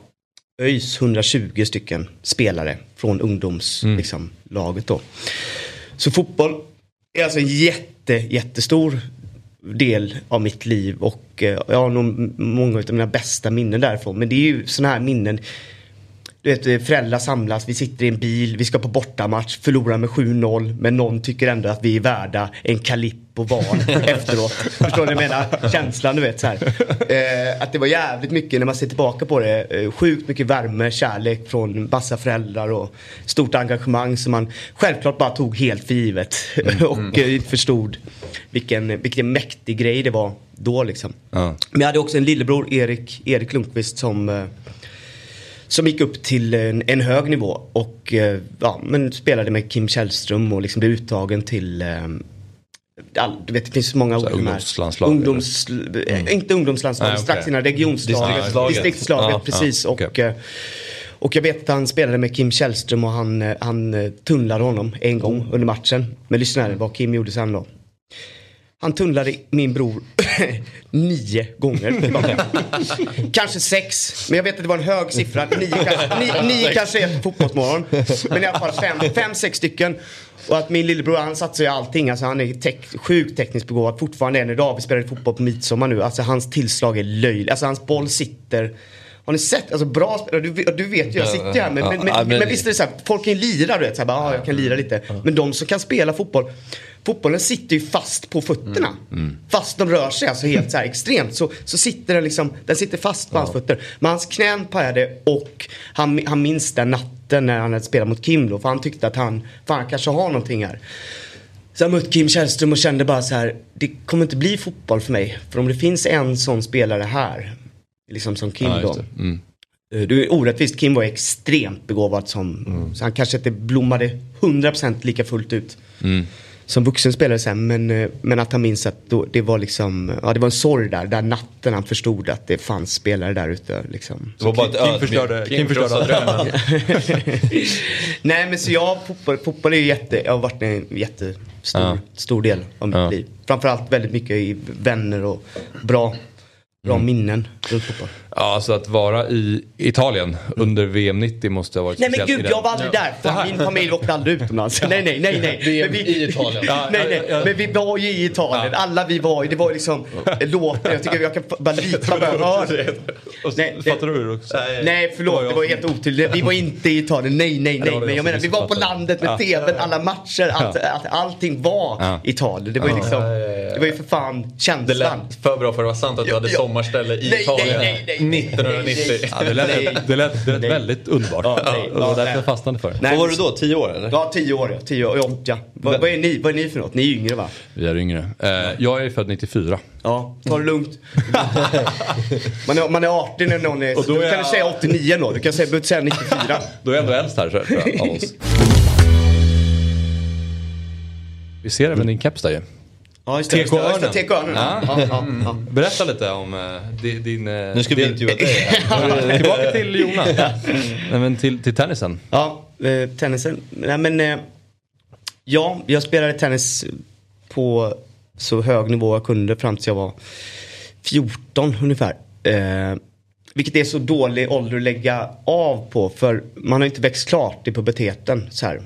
ÖIS 120 stycken spelare från ungdomslaget liksom, laget då. Så fotboll är alltså en jätte, jättestor del av mitt liv och eh, jag har nog många av mina bästa minnen därifrån. Men det är ju sådana här minnen. Du vet, eh, föräldrar samlas, vi sitter i en bil, vi ska på bortamatch, förlorar med 7-0 men någon tycker ändå att vi är värda en Calippo var efteråt. Förstår ni vad jag menar? Känslan du vet så här. Eh, att det var jävligt mycket när man ser tillbaka på det. Eh, sjukt mycket värme, kärlek från massa föräldrar och stort engagemang som man självklart bara tog helt för givet. och eh, förstod vilken, vilken mäktig grej det var då liksom. Ja. Men jag hade också en lillebror, Erik, Erik Lundqvist, som, eh, som gick upp till en, en hög nivå och eh, ja, men spelade med Kim Källström och liksom blev uttagen till eh, all, du vet det finns så många Så ord ungdomslandslag, Ungdoms, eh, Inte ungdomslandslag, Nej, strax innan regionslaget. Distriktslaget. Distriktslaget, Ja, precis. ja, okej. och, och jag vet att han spelade med Kim Källström och han, han tunnlade honom en gång under matchen. Men lyssna här vad Kim gjorde sen då. Han tunnlade min bror nio gånger kanske sex, men jag vet att det var en hög siffra. Nio kanske, nio, nio kanske är fotbollsmorgon. Men i alla fall fem, fem, sex stycken. Och att min lillebror han satsar i allting. Alltså han är tek- sjukt tekniskt begåvad fortfarande än idag. Vi spelade fotboll på midsommar nu. Alltså hans tillslag är löjligt. Alltså hans boll sitter har ni sett? Alltså bra spelare, du, du vet ju, jag sitter ju här men, men, men- men visst är det så här, folk kan ju lira du vet, så här, bara, ah, jag kan lira lite. Men de som kan spela fotboll, fotbollen sitter ju fast på fötterna. Fast de rör sig alltså helt så här extremt så, så sitter den liksom, den sitter fast på hans fötter. Men hans knän pajade och han, han minns den natten när han hade spelat mot Kim då, för han tyckte att han, fan han kanske har någonting här. Så jag mötte Kim Källström och kände bara så här, det kommer inte bli fotboll för mig. För om det finns en sån spelare här, liksom som Kim Ja, då. Mm. Eh, Det är orättvist, Kim var extremt begåvad som, så han kanske inte blommade 100% lika fullt ut. Som vuxen spelare sen, men, eh, men att han minns att då, det var liksom, ja det var en sorg där, där natten han förstod att det fanns spelare där ute liksom. Det var bara ett Kim ödmjukt- förstörde, Kim förstörde drömmen. Nej men så jag, fotboll, fotboll är ju jätte, jag har varit en jättestor Ja. stor del av mitt Ja. liv. Framförallt väldigt mycket i vänner och bra, bra Mm. minnen runt fotboll. Ja, alltså att vara i Italien under VM 90 måste ha varit Nej men gud, jag var aldrig där. Fan, min familj åkte aldrig utomlands. Nej, nej, nej, nej. VM Men i Italien. Nej, nej. Men vi var ju i Italien. Alla vi var ju. Det var liksom låten. Jag tycker jag kan bara. Och Nej, det- Fattar du hur det också? Nej, förlåt. Det var helt otydligt. Vi var inte i Italien. Nej, nej, det nej. det Men jag menar, vi var på landet med tvn, alla matcher. Allt, allt, allting var. Italien. Det var ju liksom, det var ju för fan Det känslan. lät för bra för att vara sant att du hade sommarställe i Nej, Italien nej, nej, nej, 1990. Ja, det lät, det lät, det lät Nej. väldigt underbart. Ja, nej. det var Ja, därför nej. jag fastnade för det. Nej, Vad var du då? Tio år eller? Ja, tio år ja. Tio år. Ja, ja. Vad, vad, är ni, vad är ni för något? Ni är yngre va? Vi är yngre. Eh, jag är född 94. Ja, ta det lugnt. Man är, man är 18 när någon är... Och då är kan jag- du säga 89 då. Du kan säga, inte säga 94. Då är jag ändå äldst här tror jag, av oss. Vi ser även din keps där ju. Ja, TK-örnen. TK-örnen. Ja. Ja, ja, ja. Berätta lite om eh, di- din... eh, Nu ska vi din- intervjua dig. Tillbaka till Jonas. Nej, men till, till tennisen. Ja, eh, tennisen. Nej men... Eh, Ja, jag spelade tennis på så hög nivå jag kunde fram tills jag var 14 ungefär. Eh, vilket är så dålig ålder att lägga av på för man har inte växt klart i puberteten. Så, här.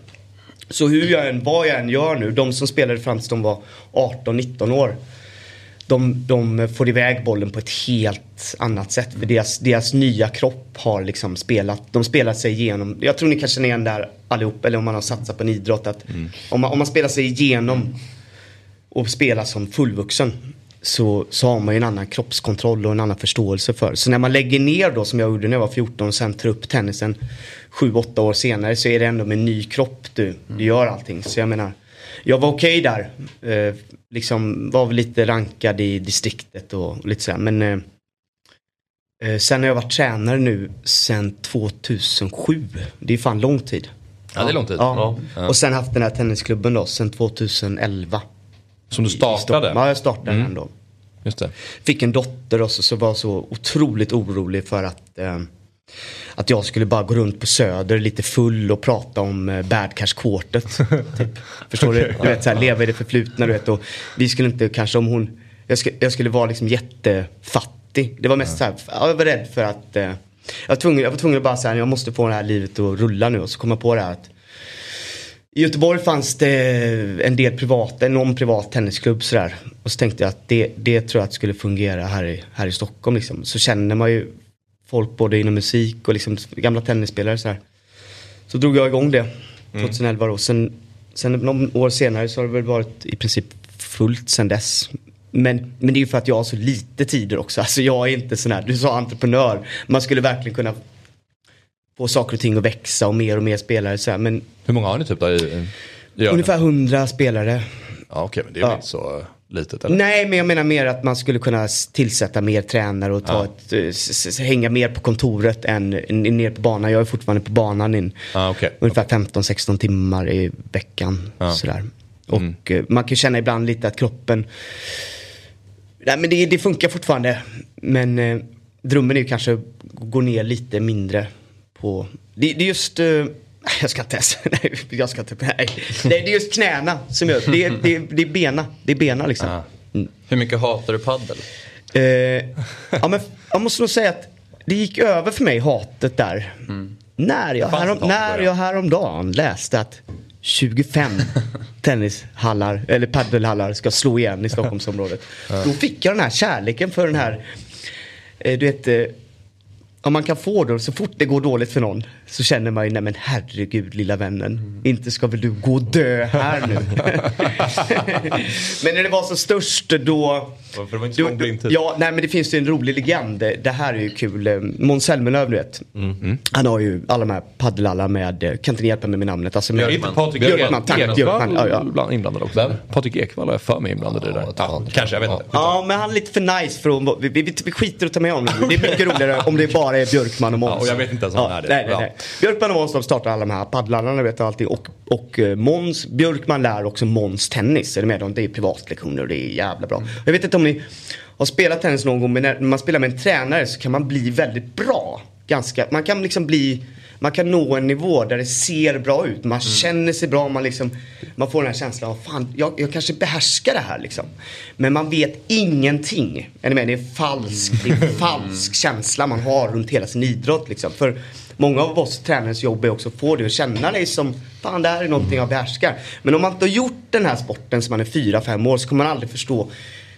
Så hur jag än, vad jag än gör nu, de som spelade fram tills de var 18-19 år. De, de får iväg bollen på ett helt annat sätt. För deras, deras nya kropp har liksom spelat. De spelar sig igenom. Jag tror ni kan känna igen där allihop. Eller om man har satsat på en idrott. Att om, man, om man spelar sig igenom och spelar som fullvuxen. Så, så har man ju en annan kroppskontroll och en annan förståelse för. Så när man lägger ner då som jag gjorde när jag var 14 och sen tar upp tennisen 7-8 år senare så är det ändå med en ny kropp du, du gör allting. Så jag menar, jag var okej där. Eh, liksom var väl lite rankad i distriktet och, och lite sådär. Men eh, eh, sen har jag varit tränare nu sen 2007. Det är fan lång tid. Ja, det är lång tid. Ja. Ja. Och sen haft den här tennisklubben då sen 2011. Som du startade? Ja, jag startade Mm. den då. Just det. Fick en dotter och så, så var så otroligt orolig för att eh, att jag skulle bara gå runt på Söder lite full och prata om eh, Bad Cash Quartet. typ. Förstår du? Du vet, så här, leva i det förflutna du vet. Och vi skulle inte kanske om hon, jag skulle, jag skulle vara liksom jättefattig. Det var mest så här, jag var rädd för att, eh, jag, var tvungen, jag var tvungen att bara säga jag måste få det här livet att rulla nu. Och så kom jag på det här att i Göteborg fanns det en del privata, någon privat tennisklubb sådär. Och så tänkte jag att det, det tror jag att skulle fungera här i, här i Stockholm liksom. Så känner man ju folk både inom musik och liksom gamla tennisspelare sådär. Så drog jag igång det 2011 då. Sen, sen några år senare så har det väl varit i princip fullt sen dess. Men, men det är ju för att jag har så lite tider också. Alltså jag är inte sån här, du sa entreprenör. Man skulle verkligen kunna få saker och ting att växa och mer och mer spelare så här. Men Hur många har ni typ då? I, i ungefär 100 spelare. Ja, okej, men det är Ja. inte så litet? Eller? Nej, men jag menar mer att man skulle kunna tillsätta mer tränare och ta Ja. ett, eh, hänga mer på kontoret än ner på banan. Jag är fortfarande på banan in Ah, okej. ungefär 15-16 timmar i veckan. Ja. Sådär. Och Mm. eh, man kan känna ibland lite att kroppen, nej men det, det funkar fortfarande. Men eh, drömmen är ju kanske att gå ner lite mindre på, det, det är just eh, jag ska inte ens, nej, jag ska inte, nej. nej. Det är just knäna som gör, det, är- det, är- det är bena, det är bena liksom. Ah. Hur mycket hatar du paddel? Eh, ja, men jag måste nog säga att det gick över för mig hatet där. När, jag härom, när jag häromdagen läste att 25 tennishallar eller paddelhallar ska slå igen i Stockholmsområdet. Då fick jag den här kärleken för den här, eh, du vet, om man kan få det, så fort det går dåligt för någon så känner man ju, nej men herregud lilla vännen, inte ska väl du gå och dö här nu. men när det var som störst då... För det var inte så då- lång blindtid. Ja, nej men det finns ju en rolig legend. Det här är ju kul. Eh, Måns Zelmerlöw du vet. Mm. Han har ju alla de här paddelallar med, eh, kan inte ni hjälpa mig med namnet? Alltså med, Inte Patrik Björkman, tack, Björkman, ja, ja. bland- inblandad också? Vem? Patrik Ekwall har jag för mig inblandad i det där. Ja, kanske, jag vet inte. Ja, men han är lite för nice för att... Vi, vi, vi skiter att ta med honom. Det är mycket roligare om det bara är Björkman och Måns. Ja, och jag vet inte ens om han är det. Nej, nej, nej. Björkman och Måns de startar alla de här paddlarna vet du, allting. Och, och eh, Måns, Björkman lär också Måns tennis. Är du med? dem? Det är privatlektioner och det är jävla bra. Jag vet inte om ni har spelat tennis någon gång men när man spelar med en tränare så kan man bli väldigt bra. Ganska, man kan liksom bli man kan nå en nivå där det ser bra ut. Man känner sig bra. Man, liksom, man får den här känslan av fan, jag, jag kanske behärskar det här liksom. Men man vet ingenting. Är ni med? Det är falsk, det är en falsk känsla man har runt hela sin idrott. Liksom. För många av oss tränarens jobb är också att få dig att känna dig som fan det här är någonting jag behärskar. Men om man inte har gjort den här sporten som man är fyra fem år så kommer man aldrig förstå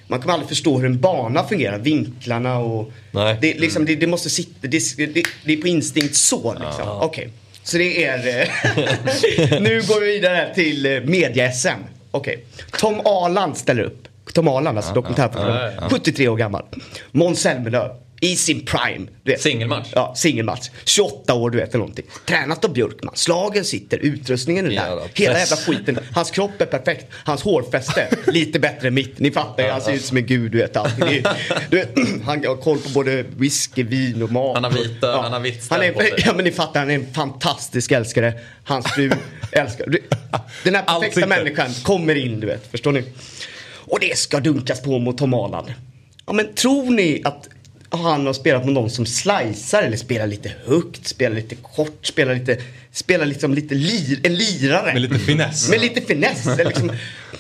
man kommer aldrig förstå hur en bana fungerar, vinklarna och... Nej. Det, liksom, det, det måste sitta, det, det, är på instinkt så liksom. Okej. Så det är... eh, nu går vi vidare till eh, media-SM. Okej. Tom Arland ställer upp. Tom Arland, alltså dokumentärfotograf. 73 år gammal. Måns Zelmerlöw. I sin prime. Singelmatch? Ja, singelmatch. 28 år du vet eller någonting. Tränat av Björkman. Slagen sitter, utrustningen är där. Jävla Hela jävla skiten. Hans kropp är perfekt. Hans hårfäste, lite bättre än mitt. Ni fattar ju, han ser ut som en gud du vet. Allting. Det Du han har koll på både whisky, vin och mat. Han har vita- han har vitt han är. Ja men ni fattar, han är en fantastisk älskare. Hans fru älskar. Du- Den här perfekta människan kommer in du vet, förstår ni? Och det ska dunkas på mot Tom Arland. Ja men tror ni att han har spelat mot någon som slicear eller spelar lite högt, spelar lite kort, spelar lite spelar liksom lite lir, en lirare. Med lite finess. Med lite finess. Liksom,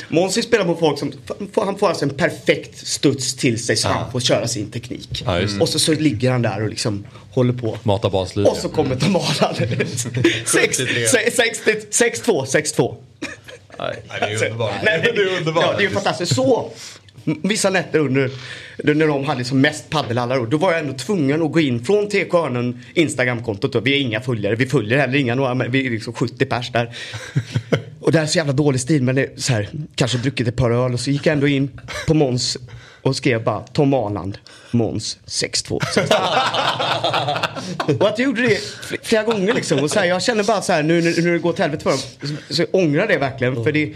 Måns spelar mot folk som, han får alltså en perfekt studs till sig så han får köra sin teknik. Det. och så, så ligger han där och liksom håller på. Mata baslinjen. Och så kommer Tom Arland. 6-2, 6-2. Nej. det är underbart. Nej, det är underbart. Ja, det är fantastiskt. Så, vissa nätter under, när de hade som mest paddelhallar, då, då var jag ändå tvungen att gå in från TK Örnen, Instagramkontot. Då. Vi är inga följare, vi följer heller inga, några, men vi är liksom 70 pers där. Och det är så jävla dålig stil, men det är så här, kanske druckit ett par öl och så gick jag ändå in på Måns och skrev bara Tom Arland, Måns 6-2. 6-2. och att jag gjorde det fl- flera gånger liksom. Och så här, jag känner bara så här nu när, det går till helvete för dem. Så, så ångrar det verkligen. För det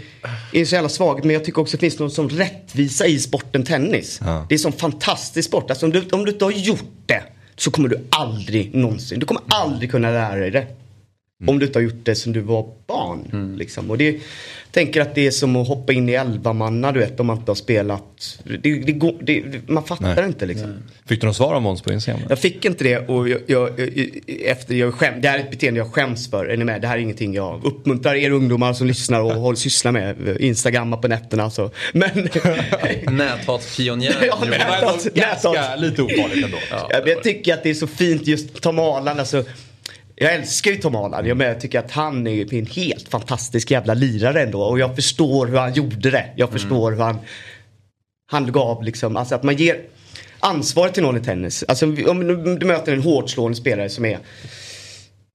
är så jävla svagt. Men jag tycker också att det finns någon sån rättvisa i sporten tennis. Ja. Det är en sån fantastisk sport. Alltså om du, om du inte har gjort det så kommer du aldrig någonsin, du kommer aldrig kunna lära dig det. Om du inte har gjort det som du var barn. Liksom. Och det, jag tänker att det är som att hoppa in i elvamanna du vet om man inte har spelat. Det, det går, det, man fattar Nej. inte liksom. Fick du någon svar av Måns på Instagram? Jag fick inte det och jag, jag, jag, efter jag skäm, det här är ett beteende jag skäms för. Är ni med? Det här är ingenting jag uppmuntrar er ungdomar som lyssnar och håller, sysslar med. Instagramma på nätterna så. Men... Näthatspionjär. Ja, Jo. näthat. Ganska lite ofarligt ändå. Ja, men jag tycker att det är så fint just Tom Arland. Alltså, jag älskar ju Tom Arland. Jag, jag tycker att han är en helt fantastisk jävla lirare ändå. Och jag förstår hur han gjorde det. Jag förstår hur han, han gav liksom, alltså att man ger ansvaret till någon i tennis. Alltså om du, möter en hårt slående spelare som är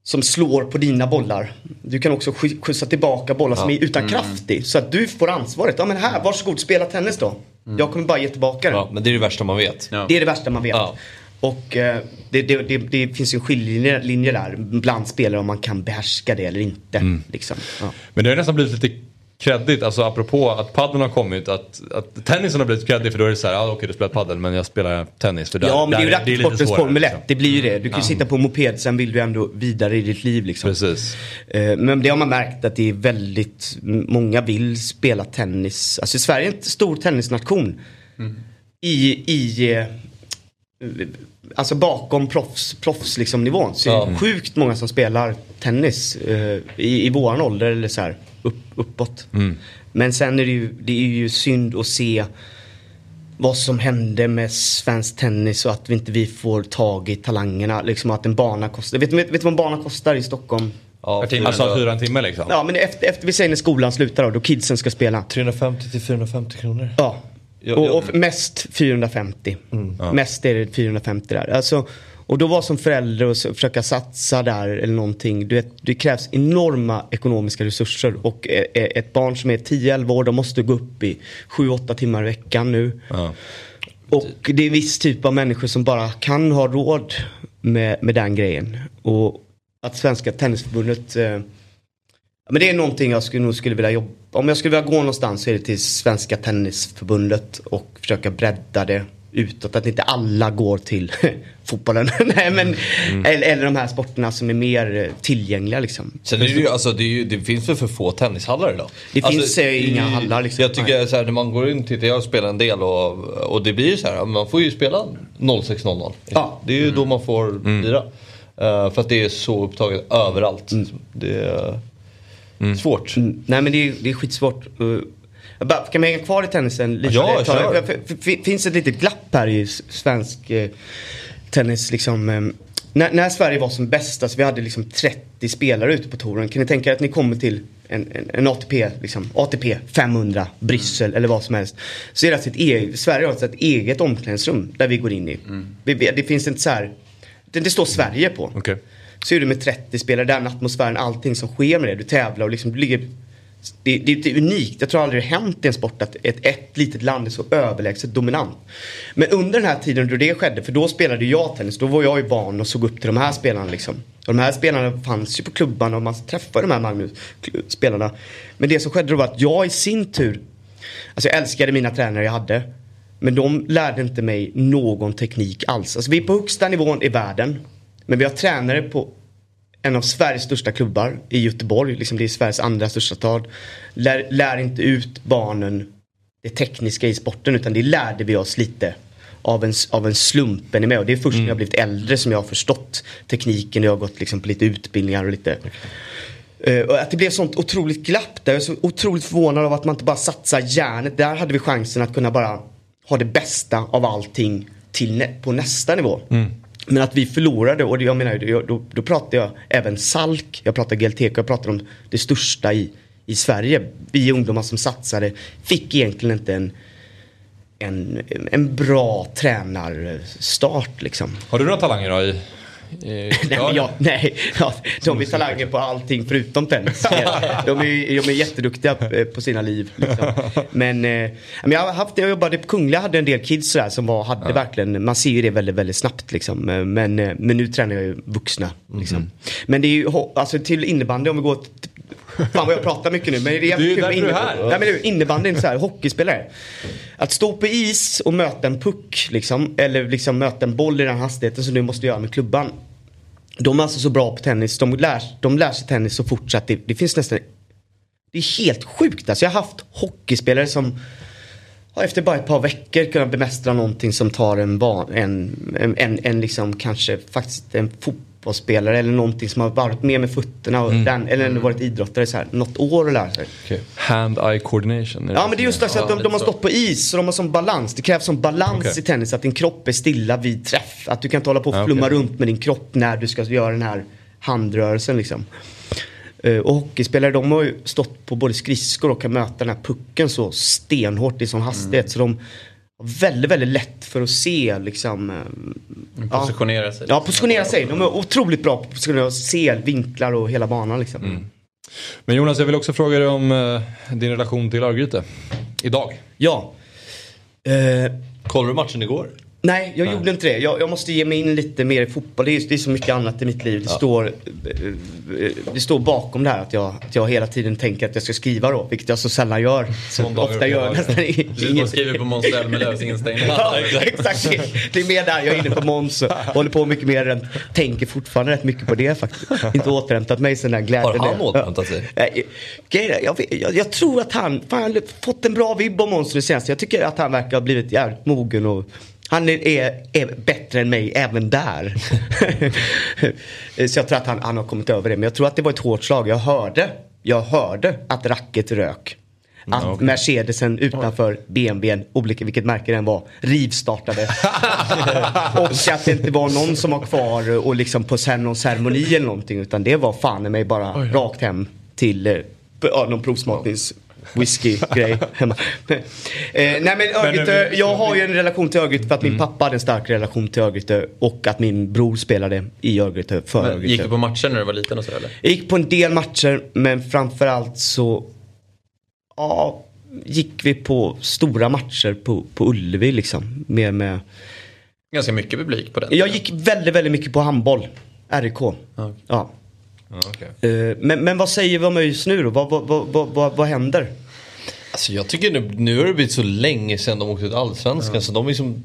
som slår på dina bollar. Du kan också sk- skjutsa tillbaka bollar som är utan kraft i. Så att du får ansvaret. Ja men här, varsågod spela tennis då. Jag kommer bara ge tillbaka den. Ja, men det är det värsta man vet. Ja. Det är det värsta man vet. Ja. Och eh, det, det, det, det finns ju en skiljelinje linje där bland spelare om man kan behärska det eller inte. Mm. Liksom. Ja. Men det har nästan blivit lite kreddigt, alltså apropå att paddeln har kommit, att, att tennisen har blivit kreddig för då är det så här, ja okej du spelar paddel men jag spelar tennis. För där, ja men det är ju racketsportens Formel 1. liksom. Det blir ju det. Du kan ju sitta på en moped sen vill du ändå vidare i ditt liv. Liksom. Precis. Eh, Men det har man märkt att det är väldigt, många vill spela tennis. Alltså Sverige är en stor tennisnation. I, i eh, alltså bakom proffs, proffs liksom nivån. Så Ja. det är sjukt många som spelar tennis eh, i, i våran ålder eller så här upp, uppåt. Men sen är det ju, det är ju synd att se vad som hände med svensk tennis och att vi inte vi får tag i talangerna. Liksom att en bana kostar, vet, vet, vet du vad en bana kostar i Stockholm? Ja, timmen. Alltså att hyra en timme liksom. Ja men efter, efter vi säger när skolan slutar då, då kidsen ska spela. 350 till 450 kronor. Ja. Ja, och, ja. och mest 450. Mest är det 450 där. Alltså, och då var som förälder och försöka satsa där eller någonting. Du vet, det krävs enorma ekonomiska resurser. Och eh, eh, ett barn som är 10-11 år, de måste gå upp i 7-8 timmar i veckan nu. Ja. Och det är en viss typ av människor som bara kan ha råd med, med den grejen. Och att Svenska Tennisförbundet eh, ja, men det är någonting jag skulle, nog skulle vilja jobba Om jag skulle vilja gå någonstans så är det till Svenska Tennisförbundet och försöka bredda det utåt. Att inte alla går till fotbollen. Nej, men, eller, eller de här sporterna som är mer eh, tillgängliga liksom. Sen är det ju, alltså det, är ju, det finns väl för få tennishallar idag? Det alltså, finns, eh, i- inga hallar, liksom. Jag tycker så här, när man går in till, jag spelar en del och, och det blir ju så här, man får ju spela 06.00. Ja. Det är ju då man får lira. Uh, för att det är så upptaget överallt. Det är svårt. Mm, Nej men det är, det är skitsvårt. Uh, bara, kan man hänga kvar i tennisen lite? Ja, tag? kör. För- för- för- Finns ett litet glapp här i svensk eh, tennis liksom. eh, när, när Sverige var som bäst, alltså vi hade liksom 30 spelare ute på touren. Kan ni tänka er att ni kommer till en, en, en ATP, liksom, ATP 500, Bryssel eller vad som helst. Så är det alltså ett eget, Sverige har alltså ett eget omklädningsrum där vi går in i. Vi, vi- det finns inte så här, det, det står Sverige på. Okej. Så är du med 30 spelare, den atmosfären, allting som sker med det. Du tävlar och liksom du ligger... Det, det, det är unikt. Jag tror aldrig det har hänt i en sport att ett, ett litet land är så överlägset dominant. Men under den här tiden då det skedde, för då spelade jag tennis, då var jag ju barn och såg upp till de här spelarna liksom. Och de här spelarna fanns ju på klubbarna och man träffade de här Magnus-spelarna. Men det som skedde då var att jag i sin tur, alltså jag älskade mina tränare jag hade. Men de lärde inte mig någon teknik alls. Alltså vi är på högsta nivån i världen. Men vi har tränare på en av Sveriges största klubbar i Göteborg. Liksom det är Sveriges andra största stad. Lär, lär inte ut barnen det tekniska i sporten utan det lärde vi oss lite av en, av en slump är med. Och det är först när jag blivit äldre som jag har förstått tekniken. Jag har gått liksom på lite utbildningar och lite Eh, och att det blev sånt otroligt glapp där. Jag är så otroligt förvånad av att man inte bara satsar järnet. Där hade vi chansen att kunna bara ha det bästa av allting till nä- på nästa nivå. Men att vi förlorade och jag menar, då, då pratar jag även Salk, jag pratar GLTK, jag pratar om det största i, i Sverige. Vi ungdomar som satsade fick egentligen inte en, en, en bra tränarstart liksom. Har du några talanger då i i Nej, jag, nej ja, de är talanger på allting förutom tennis. De är, de är jätteduktiga eh, på sina liv. Liksom. Men, eh, men jag, har haft, jag jobbade på Kungliga, hade en del kids sådär, som var, hade verkligen, man ser ju det väldigt, väldigt snabbt. Liksom. Eh, Men, eh, men nu tränar jag ju vuxna. Liksom. Men det är ju, alltså till innebandy om vi går Fan vad jag pratar mycket nu men det är Det är därför du är här. Nej, men du, innebandyn så här, hockeyspelare. Att stå på is och möta en puck liksom, eller liksom möta en boll i den hastigheten som du måste göra med klubban. De är alltså så bra på tennis, de lär, de lär sig tennis så fort så att det, det finns nästan Det är helt sjukt alltså. Jag har haft hockeyspelare som har efter bara ett par veckor kunnat bemästra någonting som tar en, van, en, en, en, en liksom kanske faktiskt en fotbollsspelare eller någonting som har varit med med fötterna och den, eller varit idrottare så här, något år att lära sig. Hand-eye coordination. Ja men det är just det, så att de, de har stått på is och de har sån balans. Det krävs sån balans Okej. i tennis att din kropp är stilla vid träff. Att du kan inte hålla på och flumma okej. runt med din kropp när du ska göra den här handrörelsen liksom. Eh, Och hockeyspelare de har ju stått på både skridskor och kan möta den här pucken så stenhårt i sån hastighet. Så de väldigt, väldigt lätt för att se liksom. eh, ja. Positionera sig. Ja, positionera sig. De är otroligt bra på att positionera och se vinklar och hela banan liksom. Men Jonas, jag vill också fråga dig om eh, din relation till Örgryte. Idag. Ja. Eh, Kollade du matchen igår? Nej, jag gjorde inte det. Jag, jag måste ge mig in lite mer i fotboll. Det är, det är så mycket annat i mitt liv. Det, står, eh, eh, det står bakom det här att jag, att jag hela tiden tänker att jag ska skriva då. Vilket jag så sällan gör. Dagar ofta gör i nästan Du inget. skriver på Måns Zelmerlöws inställning. Ja, exakt. Det, är mer där. Jag är inne på Måns och håller på mycket mer än tänker fortfarande rätt mycket på det faktiskt. Inte återhämtat mig sen den glädjen. Har han återhämtat sig? Nej, jag, vet- jag, jag tror att han, fan, han har fått en bra vibb om Måns nu senast. Jag tycker att han verkar ha blivit jävligt mogen och han är, är, bättre än mig även där. Så jag tror att han, han har kommit över det. Men jag tror att det var ett hårt slag. Jag hörde, jag hörde att racket rök. Att Mercedesen utanför BMWn, olika vilket märke den var, rivstartade. och att det inte var någon som var kvar och liksom på någon ceremoni eller någonting. Utan det var fan i mig bara rakt hem till eh, ja, någon provsmaknings whisky-grej hemma. eh, nej men Örgryte, jag har ju en relation till Örgryte för att min pappa hade en stark relation till Örgryte och att min bror spelade i Örgryte för Men Örgryte. Gick du på matcher när du var liten och så eller? Jag gick på en del matcher men framförallt så ja, gick vi på stora matcher på, på Ullevi liksom. Med, med. Ganska mycket publik på den. Jag gick väldigt, väldigt mycket på handboll. RIK. Ja. Eh, Men, men vad säger vi om ÖIS nu då? Vad, vad, vad, vad, vad, händer? Alltså jag tycker nu, nu har det blivit så länge sedan de åkte ut allsvenskan så de är som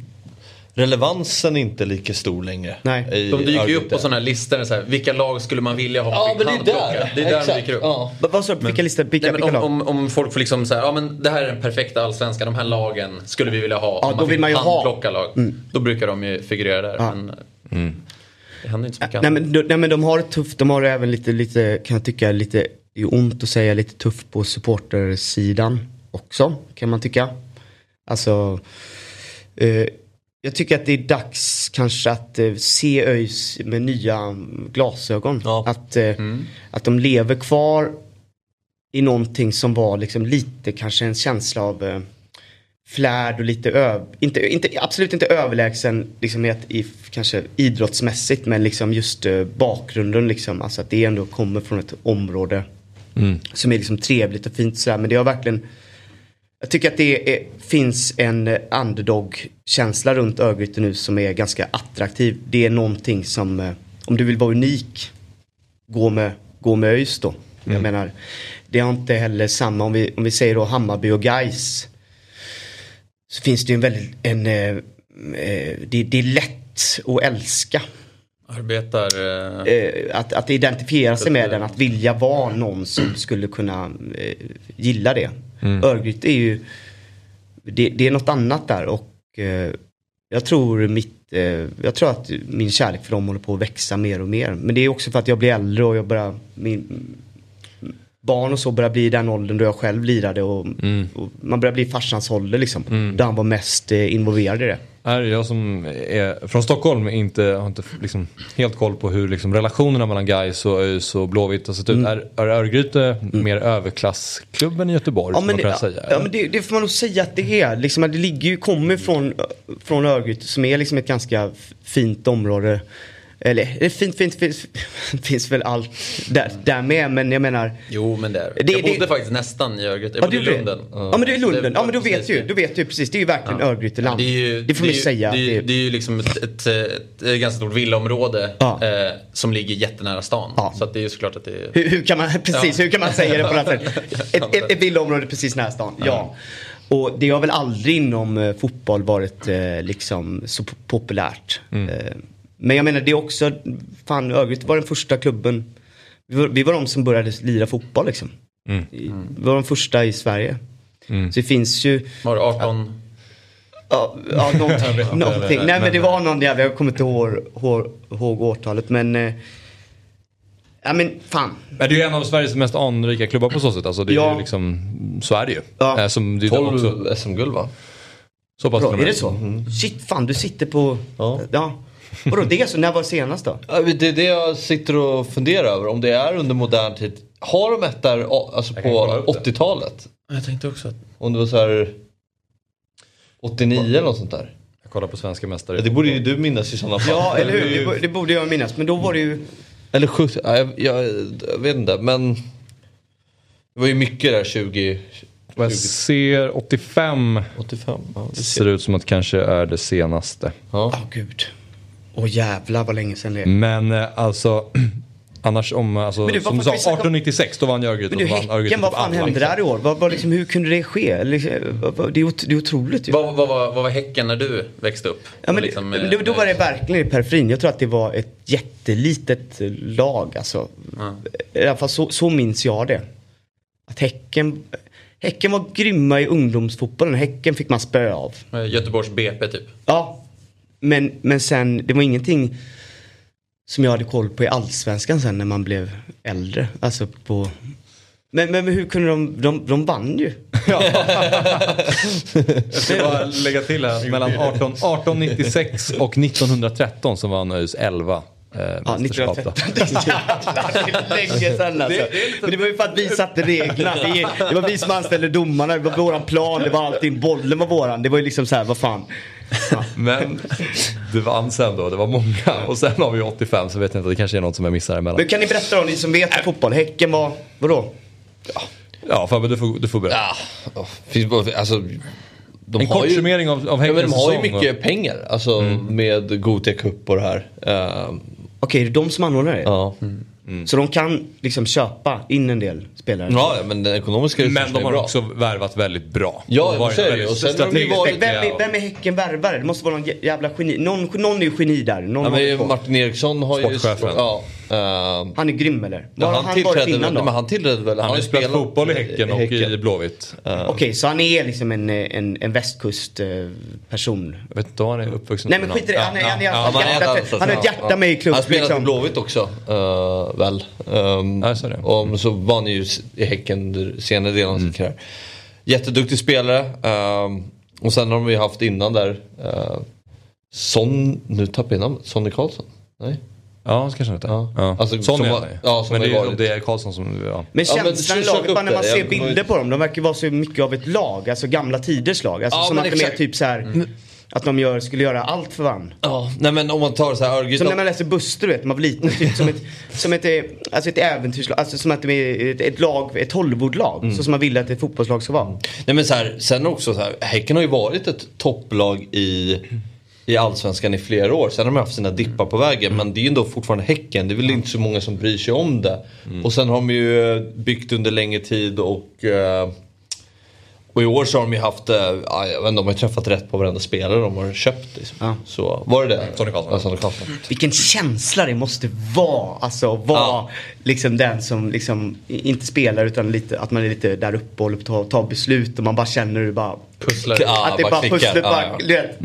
Relevansen är inte lika stor längre. Nej. De dyker ju upp på sådana här listor. Så här, vilka lag skulle man vilja ha Ja men det är där. Det är där de dyker upp. Ja. Vad, sa du? Vilka listor? Vilka, Nej, vilka om, lag? om, om folk får liksom säga, ja men det här är den perfekta allsvenskan, de här lagen skulle vi vilja ha. Ja, då vill man ju ha. lag. Då brukar de ju figurera där. Ja. Men, Det händer inte så mycket Nej annat. men, de- nej men de har det tufft, de har det även lite, lite kan jag tycka, lite, det är ont att säga, lite tufft på supportersidan också, kan man tycka. Alltså, eh, jag tycker att det är dags kanske att eh, se ÖIS med nya glasögon. Ja. Att, eh, att de lever kvar i någonting som var liksom lite kanske en känsla av eh, flärd och lite öv, inte, inte, absolut inte överlägsen liksom i, kanske idrottsmässigt men liksom just eh, bakgrunden liksom. Alltså att det ändå kommer från ett område som är liksom trevligt och fint sådär. Men det har verkligen jag tycker att det är, finns en underdog-känsla runt Örgryte nu som är ganska attraktiv. Det är någonting som, eh, om du vill vara unik, gå med, gå med ÖIS då. Jag menar, det har inte heller samma, om vi, om vi säger då Hammarby och Gais så finns det ju en väldigt, en, eh, eh, det, det är lätt att älska. Arbetar... Eh, Eh, att, att identifiera sig med den, att vilja vara någon som skulle kunna eh, gilla det. Örgryte är ju, det, det är något annat där och eh, Jag tror, mitt, eh, jag tror att min kärlek för dem håller på att växa mer och mer. Men det är också för att jag blir äldre och jag börjar, min, barn och så börjar bli i den åldern då jag själv lirade och, och man börjar bli farsans ålder liksom. Där han var mest eh, involverad i det. Här, jag som är från Stockholm inte, har inte liksom helt koll på hur liksom relationerna mellan Gais och ÖIS och Blåvitt har sett ut. Är, är Örgryte mer överklassklubben i Göteborg? Ja men, det, säga, ja, men det, det får man nog säga att det är. Liksom, det ligger ju, kommer från, från Örgryte som är liksom ett ganska fint område. Eller det fint, fint, finns, finns väl allt där, där med men jag menar. Jo men det är Det- Jag bodde det- faktiskt nästan i Örgryte. Jag Ja, bodde i. Lunden. Ja men du är Lunden, Det ja men då vet du ju, det. då vet du precis. Det är ju verkligen Örgryteland. Det, ju, det får man ju säga. Det är, ju- det är ju liksom ett, ett, ett, ett ganska stort villaområde Ja. eh, som ligger jättenära stan. Ja. Så det är ju såklart att det är... Hur, hur kan man, precis, Ja. hur kan man säga det på något sätt? Ett, ett, ett villaområde precis nära stan, ja. Och det har väl aldrig inom eh, fotboll varit eh, liksom så po- populärt. Mm. Eh, men jag menar det är också, fan Örgryte var den första klubben, vi var, vi var de som började lira fotboll liksom. Mm. Vi var de första i Sverige. Så det finns ju, Var det 18? ja, ja någonting, någonting. Nej men det var någon jävla, jag kommer inte ihåg, ihåg, ihåg årtalet men eh, Ja men fan. Men det är ju en av Sveriges mest anrika klubbar på så sätt. Alltså det är Ja. ju liksom, så är det ju. Ja. Eh, Som, det är också, 12 SM-guld va? så pass Bra, är det så? Shit fan du sitter på, Ja. ja. Vadå det är så, när var senast då? Ja, Det är det jag sitter och funderar över. Om det är under modern tid. Har de ett där alltså kan kolla på upp det. 80-talet? Jag tänkte också att... Om det var så här 89 eller något sånt där. Jag kollar på svenska mästare. Ja, det borde ju du minnas i sådana fall. Ja eller hur, Det bo- borde jag minnas. Men då var det ju, Eller 70, ja, jag, jag, jag vet inte men. Det var ju mycket där 20, Jag ser 85 85. Ja, det ser ser. ut som att kanske är det senaste. Ja. åh gud. Åh jävlar vad länge sedan det är. Men eh, alltså annars om, alltså, Men du, som du sa, kan vi snacka om- 1896 då vann Örgryte. Men du Häcken, vad typ fan hände där i år? Vad, vad, liksom, hur kunde det ske? Liksom, vad- Det är, ot- det är otroligt ju. Vad, vad, vad, vad var Häcken när du växte upp? Ja, men Liksom, eh, då, då var det verkligen i periferin. Jag tror att det var ett jättelitet lag. Alltså. I alla fall så, så minns jag det. Att Häcken, häcken var grymma i ungdomsfotbollen. Häcken fick man spö av. eh, Göteborgs BP typ. Ja, men, men sen det var ingenting som jag hade koll på i allsvenskan sen när man blev äldre. Alltså på... Men, men hur kunde de, de, de vann ju. Jag ska bara lägga till här, mellan 18, 1896 och 1913 så vann ÖIS 11 eh, Ja, mästerskap. då. 1913. Jävlar, det är länge sedan alltså. Men det var ju för att vi satte reglerna. Det, det var vi som anställde domarna, det var våran plan, det var allting. Bollen var våran. Det var ju liksom så här, vad fan. Ja. Men det vann sen då, det var många. Och sen har vi 85 så vet jag inte, det kanske är något som jag missar emellan. Men kan ni berätta då, ni som vet fotboll. Häcken var, vadå? Ja, Fabbe du får, du får berätta. Ja, finns bara, alltså, de en har kort ju, summering av, av ja, men Häckens de har ju mycket pengar. Alltså med Gothia Cup och det här. Ehm, Okej, det är de som anordnar det? ja. Så de kan liksom köpa in en del spelare? ja, men den ekonomiska Men de har bra. också värvat väldigt bra. Ja, De så är det varit ju. Varit- Vem, är, vem är Häcken värvare? Det måste vara någon jä- jävla geni. Någon, någon är ju geni där. Någon Ja, men. Martin Eriksson har ju... Sportchefen. Ja, Han är grym eller? ja, Var han, han tillträdde innan väl, då? men han tillträdde väl... Han har ju spelat fotboll i Häcken och i Blåvitt. Okej, så han är liksom en, en, en västkustperson. Jag vet inte var han är uppvuxen. Nej men skit i det. Han, är, han, är, han, han är hjärtat, alltså- han har ett hjärta med i Han klubben. har spelat i Liksom. Blåvitt också, eh, väl. Um, Ja, så det. och så var han ju i Häcken senare delen av sin karriär. Jätteduktig spelare. ehm, och sen har ju haft innan där, uh, Son, nu tappar jag namnet, Sonny Karlsson? Nej? Ja, så kanske inte. Ja. Ja. Alltså, Sån som är han ju. ja, som Men det är, varit- det är Karlsson som... Ja. Men Ja, men känslan i sök laget, upp bara när man det. ser Jag- bilder på dem, de verkar vara så mycket av ett lag. Alltså gamla tiders lag. Alltså Ja, som men att de är exakt. typ så här, att de gör, skulle göra allt för varandra. Ja, nej men om man tar så här Örgryte. Som när man läser Buster, du vet, man var liten. Typ som ett, som ett, eh, alltså ett äventyrslag, alltså som att det är ett, ett lag, ett Hollywoodlag. Mm. Så som man vill att ett fotbollslag ska vara. Nej men så här, sen också så här, Häcken har ju varit ett topplag i, i Allsvenskan i flera år. Sen har de haft sina dippar på vägen men det är ju ändå fortfarande Häcken. Det är väl inte så många som bryr sig om det. Och sen har de ju eh, byggt under längre tid och eh, och i år så har de ju haft, eh, ja, jag vet inte, de har ju träffat rätt på varenda spelare de har köpt. Liksom. Ja. Så var det det? Sonny Karlsson. Ja, Sonny Karlsson. Vilken känsla det måste vara. Alltså vara Ja. liksom den som liksom inte spelar utan lite, att man är lite där uppe och håller på att ta, ta beslut och man bara känner hur det bara Pusslar. Ja, att det bara bara pusslet Ja, bara, ja. vet.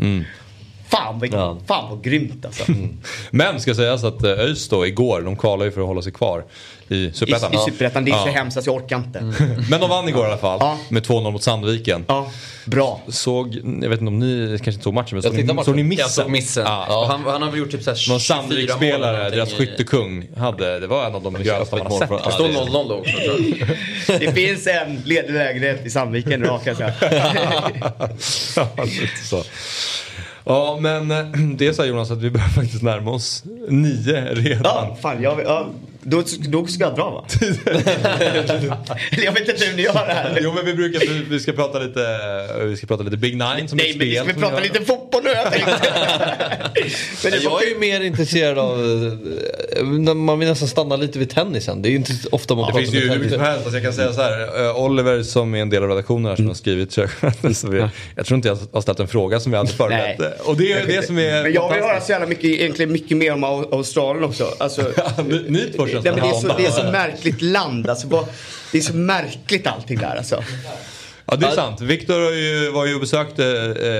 Fan vad, Ja. fan vad grymt alltså. Men ska sägas att eh, ÖIS då igår, de kvalade ju för att hålla sig kvar i I, Superettan. I Superettan, det är så Ja. hemskt att jag orkar inte. Men de vann igår i alla fall. Ja. Med 2-0 mot Sandviken. Ja, bra. Såg, jag vet inte om ni kanske inte såg matchen men såg ni, matchen. såg ni Jag missen? såg missen. Ja. Han, han har väl gjort typ såhär Någon 24 mål Sandviksspelare, deras i- skyttekung, hade, det var en av de grövsta man har sett. Det Ja, står det- 0-0 då också tror jag. Det finns en ledig lägenhet i Sandviken idag kan jag säga. Ja, men eh, det är så här Jonas att vi börjar faktiskt närma oss nio redan. Ja, fan, jag, ja, då, då ska jag dra va? Jag vet inte hur ni gör det här. Jo men vi brukar, vi, vi ska prata lite, vi ska prata lite Big Nine som är Nej ett men spel. ska vi som prata lite fotboll nu jag men det Jag är ju mer intresserad av, eh, man vill nästan stanna lite vid tennisen. Det är ju inte ofta man Det pratar finns ju hur om mycket som tennis. helst. Alltså jag kan säga så här. eh, Oliver som är en del av redaktionen här som har skrivit så vi, Jag tror inte jag har ställt en fråga som vi hade förberett. Nej. Och det är det som är Men jag vill höra så jävla mycket, egentligen mycket mer om Au- Australien också. Alltså, Nyt först nej, men det, är så, det är så märkligt land. Alltså, bara, det är så märkligt allting där alltså. Ja det är sant. Viktor var ju och besökte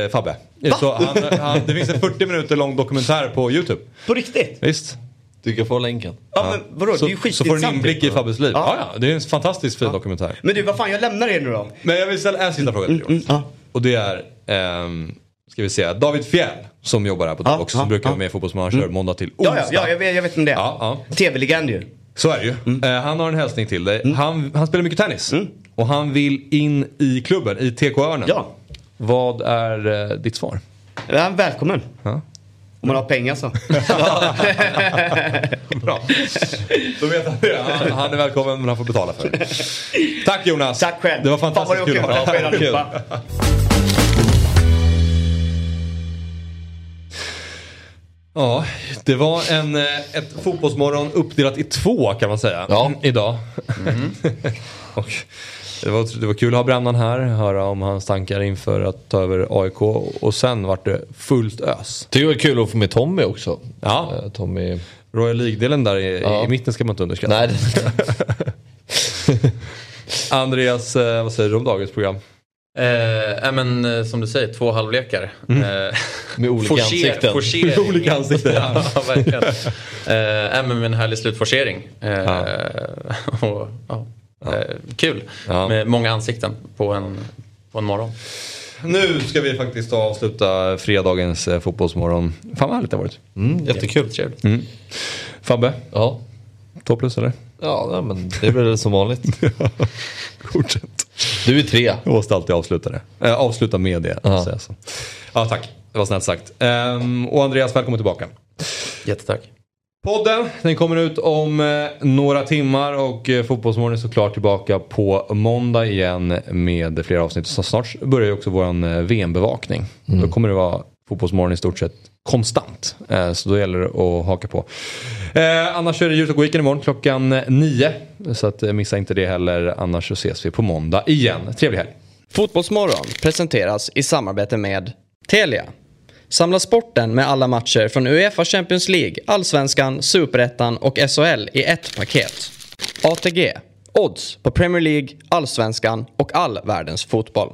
eh, Fabbe. Så han, han, det finns en 40 minuter lång dokumentär på YouTube. På riktigt. Visst? Du kan få länken. Ja, men vadå, Så, det är ju så får du en skitintressant. inblick i Fabbes liv. Ja. Ja. Ja, det är en fantastiskt fin dokumentär. Men du, vad fan, jag lämnar er nu då. Men jag vill ställa en sista fråga till dig Jonas. ja. Och det är, ehm, ska vi se, David Fjell som jobbar här på Ja, Davox som brukar vara med i Fotbollsmorgon kör måndag till onsdag. ja, ja jag, vet, jag vet om det. Ja, ja. TV-legend ju. Så är det ju. Eh, han har en hälsning till dig. Han, han spelar mycket tennis. Och han vill in i klubben, i TK Örnen. Ja. Vad är eh, ditt svar? Ja, välkommen. Ja. Om man har pengar så. Bra. Då vet han det. Han, han är välkommen men han får betala för det. Tack Jonas. Tack själv. Det var Fan, fantastiskt vad kul det var ha kul. Ja, det var en, eh, ett fotbollsmorgon uppdelat i två kan man säga. Ja. Idag. och det, var, det var kul att ha Brännan här, höra om hans tankar inför att ta över AIK. Och sen vart det fullt ös. Det var kul att få med Tommy också. Ja. Eh, Tommy... Royal League-delen där i, Ja. i mitten ska man inte underskatta. Nej. Andreas, eh, vad säger du om dagens program? Eh, ja, men eh, som du säger, två halvlekar. Eh, Med olika forcer- ansikten. Forcering. Med olika ansikten, ja. ja, verkligen. Eh, ja, men med en härlig slutforcering. Eh, Ja. och, ja, eh, kul Ja. med många ansikten på en, på en morgon. Nu ska vi faktiskt avsluta fredagens eh, fotbollsmorgon. Fan vad härligt det har varit. mm, jättekul. Trevligt. Fabbe, Ja. två plus eller? Ja, nej, men det är väl som vanligt. Fortsätt. Du är tre. Jag måste alltid avsluta det. Eh, avsluta med det. Ja. säga så. Ja tack, det var snällt sagt. Ehm, och Andreas, välkommen tillbaka. Jättetack. Podden, den kommer ut om eh, några timmar och eh, Fotbollsmorgon är såklart tillbaka på måndag igen med flera avsnitt. Så snart börjar ju också våran eh, VM-bevakning. Då kommer det vara Fotbollsmorgon i stort sett konstant. Eh, så då gäller det att haka på. Eh, annars är det YouTube Weekend imorgon klockan nio. Så att, eh, missa inte det heller. Annars så ses vi på måndag igen. Trevlig helg. Fotbollsmorgon presenteras i samarbete med Telia. Samla sporten med alla matcher från Uefa Champions League, Allsvenskan, Superettan och SHL i ett paket. ATG. Odds på Premier League, Allsvenskan och all världens fotboll.